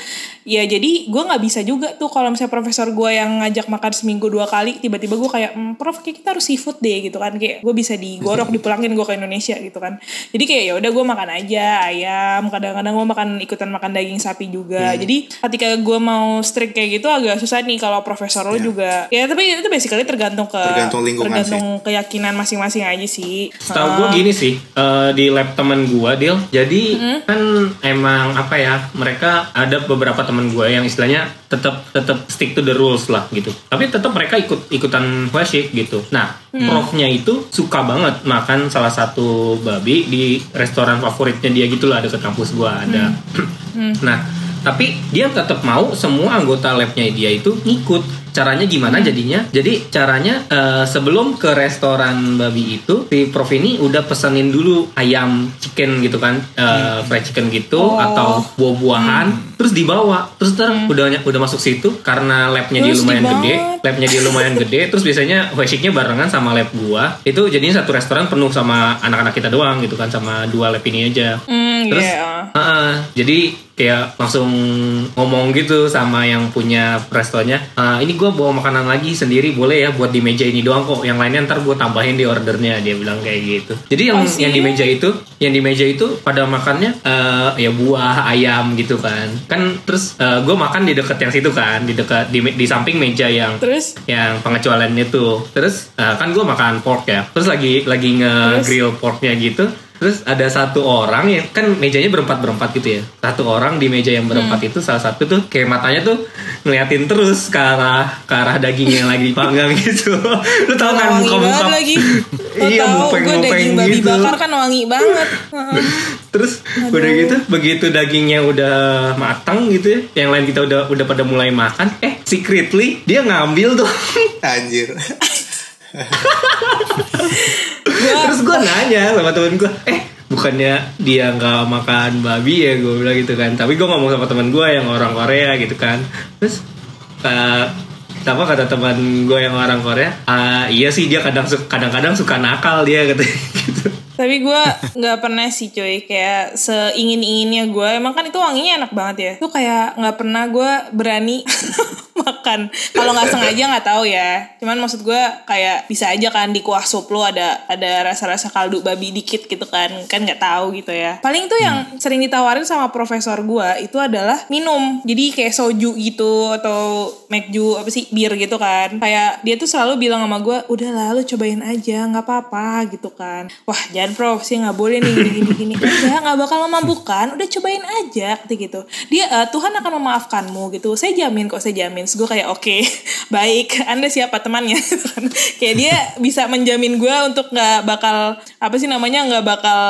ya jadi gue nggak bisa juga tuh kalau misalnya profesor gue yang ngajak makan seminggu dua kali, tiba-tiba gue kayak, "Hmm, prof kayak kita harus seafood deh gitu kan, kayak gue bisa digorok <laughs> dipulangin gue ke Indonesia gitu kan. Jadi kayak ya udah gue makan aja ayam, kadang-kadang gue makan ikutan makan daging sapi juga. Jadi ketika gue mau strict kayak gitu agak susah nih kalau profesor lo juga. Ya tapi itu basically tergantung ke Tergantung lingkungan tergantung keyakinan masing-masing aja sih. Setahu Ah. gue gini sih eh, di lab temen gue deal. Jadi Hmm? kan emang apa ya mereka ada beberapa temen gue yang istilahnya tetap tetap stick to the rules lah gitu. Tapi tetap mereka ikut ikutan worship gitu. Nah Hmm. profnya itu suka banget makan salah satu babi di restoran favoritnya dia gitu lah dekat kampus gue ada. Hmm. nah tapi dia tetap mau semua anggota labnya dia itu ngikut caranya gimana jadinya? Jadi caranya eh, sebelum ke restoran babi itu si prof ini udah pesenin dulu ayam chicken gitu kan eh, fried chicken gitu Oh. atau buah-buahan terus dibawa. Terus ntar udah udah masuk situ karena labnya dia Terus lumayan dibawa. gede labnya dia lumayan <laughs> gede terus biasanya washiknya barengan sama lab gua. Itu jadinya satu restoran penuh sama anak-anak kita doang gitu kan sama dua lab ini aja. Hmm, Terus, iya. Heeh, jadi kayak langsung ngomong gitu sama yang punya restonya. "Ah, ini gue bawa makanan lagi sendiri boleh ya buat di meja ini doang kok. Yang lainnya ntar gue tambahin di ordernya. Dia bilang kayak gitu. Jadi yang Oh, yang di meja itu, yang di meja itu pada makannya eh, ya buah, ayam gitu kan. Kan terus gue makan di deket yang situ kan, di dekat di, di samping meja yang Terus yang pengecualian itu terus eh, kan gue makan pork ya terus lagi lagi nge-grill porknya gitu terus ada satu orang yang kan mejanya berempat berempat gitu ya. Satu orang di meja yang berempat Hmm. itu salah satu tuh kayak matanya tuh ngeliatin terus ke arah ke arah daging yang lagi dipanggang gitu. <laughs> Lu tau kan wangi muka muka banget lagi. <laughs> Iya mupeng gue daging babi gitu. bakar kan wangi banget. <laughs> Terus udah gitu begitu dagingnya udah matang gitu ya yang lain kita udah udah pada mulai makan eh secretly dia ngambil tuh. Anjir Terus gue nanya sama temen gue, eh bukannya dia nggak makan babi ya gue bilang gitu kan. Tapi gue ngomong sama temen gue yang orang Korea gitu kan. Terus eh, apa kata teman gue yang orang Korea, "Ah, iya sih dia kadang kadang-kadang suka nakal dia <laughs> gitu. Tapi gue nggak pernah sih cuy kayak seingin inginnya gue. Emang kan itu wanginya enak banget ya. Itu kayak nggak pernah gue berani <laughs> makan. Kalau nggak sengaja nggak tahu ya. Cuman maksud gue kayak bisa aja kan di kuah sup lo ada ada rasa-rasa kaldu babi dikit gitu kan. Kan nggak tahu gitu ya. Paling tuh yang sering ditawarin sama profesor gue itu adalah minum. Jadi kayak soju gitu atau mekju apa sih bir gitu kan. Kayak dia tuh selalu bilang sama gue, udah lah lu cobain aja nggak apa-apa gitu kan. Wah jangan prof sih nggak boleh nih gini gini gini. Enggak nggak bakal memabukkan. Udah cobain aja gitu. Dia "Eh, Tuhan akan memaafkanmu gitu. Saya jamin kok saya jamin. Terus gue kayak oke <laughs> baik. Anda siapa temannya? <laughs> kayak dia <laughs> bisa menjamin gue untuk nggak bakal apa sih namanya nggak bakal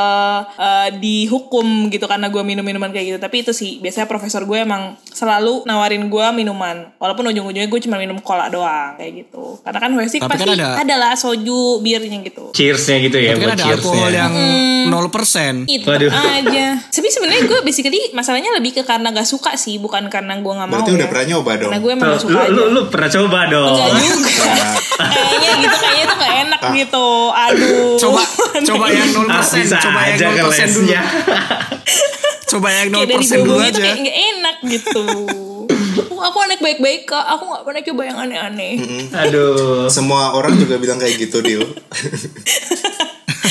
eh, dihukum gitu karena gue minum minuman kayak gitu. Tapi itu sih biasanya profesor gue emang selalu nawarin gue minuman. Walaupun ujung-ujungnya gue cuma minum cola doang kayak gitu. Karena kan Wesik Tapi pasti kan ada- adalah soju birnya gitu. Cheersnya gitu ya Tapi buat kan ada alkohol cheersnya. yang 0%. itu Waduh. aja tapi sebenarnya gue basically masalahnya lebih ke karena gak suka sih bukan karena gue nggak mau Berarti udah ya. pernah nyoba dong. karena gue emang gak Tuh, suka lu, aja lu, lu pernah coba dong. Enggak juga <laughs> kayaknya gitu kayaknya tuh gak enak gitu aduh Coba coba <laughs> yang 0%, Ah, bisa <laughs> coba yang aja 0% dulu. kelesnya. Coba yang 0% kayak dari dulu dulu itu aja. kayak gak enak gitu aku, aku anak baik-baik kak aku gak pernah coba yang aneh-aneh Aduh. Semua orang juga bilang kayak gitu, Dil.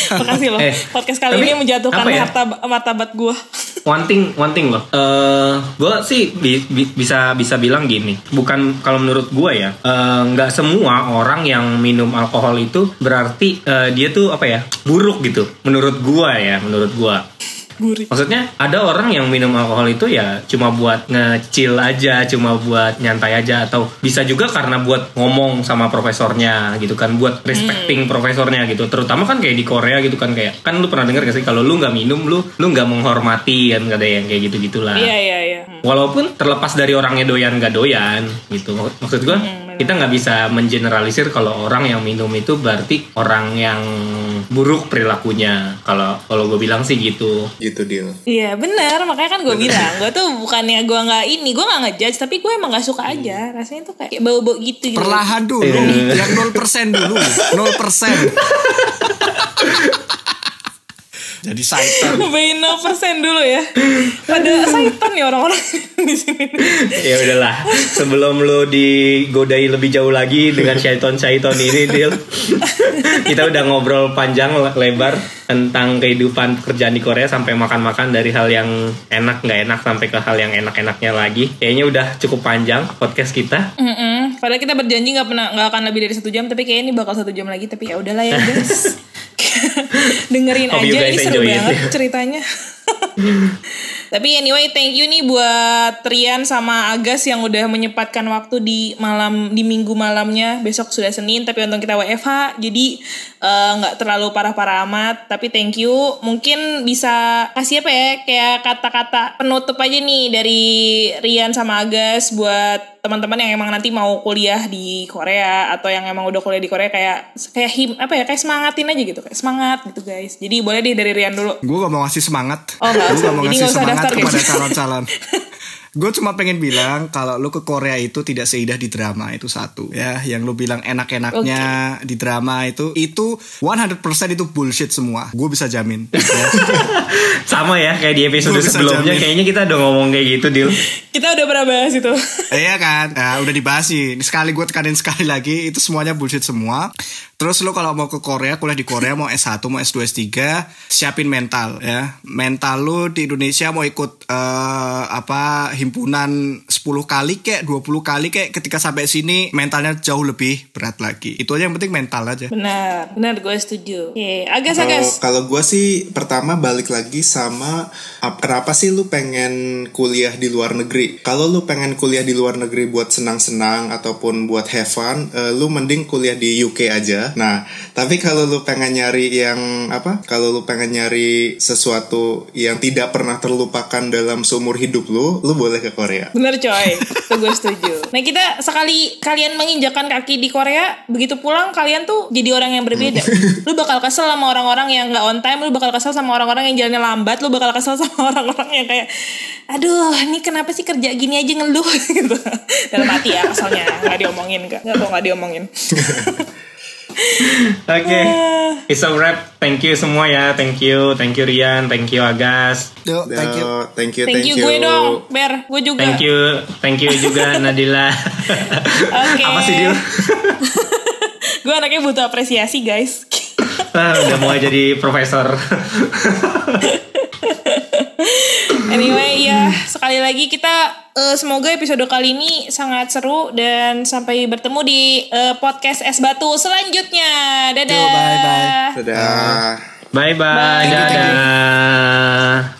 <laughs> makasih loh Eh, podcast kali ini menjatuhkan ya? harta martabat gue <laughs> One thing, one thing loh. Eh, gue sih bi- bi- bisa bisa bilang gini. Bukan kalau menurut gue ya, eh, nggak semua orang yang minum alkohol itu berarti eh, dia tuh apa ya buruk gitu. Menurut gue ya, menurut gue. Gurih Maksudnya ada orang yang minum alkohol itu ya cuma buat ngecil aja, cuma buat nyantai aja atau bisa juga karena buat ngomong sama profesornya gitu kan, buat respecting profesornya gitu. Terutama kan kayak di Korea gitu kan kayak kan lu pernah dengar gak sih kalau lu nggak minum lu lu nggak menghormati kan ada yang kayak gitu gitulah. iya iya iya Hmm. Walaupun terlepas dari orangnya doyan gak doyan gitu. Maksud gua benar. Kita nggak bisa mengeneralisir kalau orang yang minum itu berarti orang yang buruk perilakunya. Kalau kalau gue bilang sih gitu. gitu, Dil. Iya bener makanya kan gue bilang gue tuh bukannya gue nggak ini gue nggak ngejudge tapi gue emang nggak suka aja rasanya tuh kayak bau-bau gitu, gitu. Perlahan dulu, Eh. yang 0% dulu, 0%. <laughs> Jadi saitan. Cobain 0% dulu ya. Pada saitan nih orang-orang <laughs> di sini. Ya udahlah sebelum lu digodai lebih jauh lagi dengan syaiton-syaiton ini Dil. Kita udah ngobrol panjang le- lebar tentang kehidupan pekerjaan di Korea sampai makan-makan dari hal yang enak nggak enak sampai ke hal yang enak-enaknya lagi. Kayaknya udah cukup panjang podcast kita. Mm-mm. Padahal kita berjanji nggak pernah nggak akan lebih dari satu jam tapi kayaknya ini bakal satu jam lagi tapi ya udahlah ya guys <laughs> <laughs> dengerin Hope aja ini seru enjoy it. banget ceritanya. <laughs> Tapi anyway thank you nih buat Rian sama Agas yang udah menyempatkan waktu di malam di minggu malamnya. Besok sudah Senin tapi untung kita WFH jadi eh, nggak terlalu parah-parah amat. Tapi thank you. Mungkin bisa kasih apa ya kayak kata-kata penutup aja nih dari Rian sama Agas buat teman-teman yang emang nanti mau kuliah di Korea atau yang emang udah kuliah di Korea kayak kayak him apa ya kayak semangatin aja gitu kayak semangat gitu guys jadi boleh deh dari Rian dulu Gue gak mau ngasih semangat. Oh, Gue gak mau ngasih semangat kepada calon-calon. <laughs> Gue cuma pengen bilang kalau lu ke Korea itu tidak seindah di drama itu satu ya. Yang lu bilang enak-enaknya di drama itu itu 100% itu bullshit semua. Gue bisa jamin. <laughs> ya. sama ya kayak di episode sebelumnya jamin. kayaknya kita udah ngomong kayak gitu Dil <laughs> kita udah pernah bahas itu Iya kan, nah, udah dibahas sih. Ini Sekali gue tekanin sekali lagi, itu semuanya bullshit semua. Terus lo kalau mau ke Korea, kuliah di Korea mau S1, mau S2, S3, siapin mental ya. Mental lu di Indonesia mau ikut eh, apa himpunan 10 kali kek, 20 kali kek, ketika sampai sini mentalnya jauh lebih berat lagi. Itu aja yang penting mental aja. benar benar gue setuju Oke, agas Kalau agas kalau gue sih pertama balik lagi sama ap- kenapa sih lu pengen kuliah di luar negeri? Kalau lu pengen kuliah di luar negeri buat senang-senang ataupun buat have fun, eh, lu mending kuliah di UK aja. Nah, tapi kalau lu pengen nyari yang apa? Kalau lu pengen nyari sesuatu yang tidak pernah terlupakan dalam seumur hidup lu, lu boleh ke Korea. Bener coy, itu gue setuju. Nah kita sekali kalian menginjakan kaki di Korea, begitu pulang kalian tuh jadi orang yang berbeda. Lu bakal kesel sama orang-orang yang nggak on time, lu bakal kesel sama orang-orang yang jalannya lambat, lu bakal kesel sama orang-orang yang kayak, aduh, ini kenapa sih kerja gini aja ngeluh <laughs> gitu. Dalam hati ya, asalnya nggak diomongin nggak kok nggak diomongin. <laughs> <laughs> Oke. It's a wrap. Thank you semua ya. Thank you. Thank you Rian. Thank you Agas. Yuk, thank you. Yo, thank you, Thank, you gue dong, Ber. Gue juga. Thank you. Thank you juga <laughs> Nadila. Oke. Apa sih Dil? <laughs> gue anaknya butuh apresiasi, guys. Ah, udah mau jadi profesor. Anyway ya sekali lagi kita eh, semoga episode kali ini sangat seru dan sampai bertemu di eh, podcast es batu selanjutnya. Dadah. Yo, bye-bye. Dadah. Bye bye. Bye. Dadah.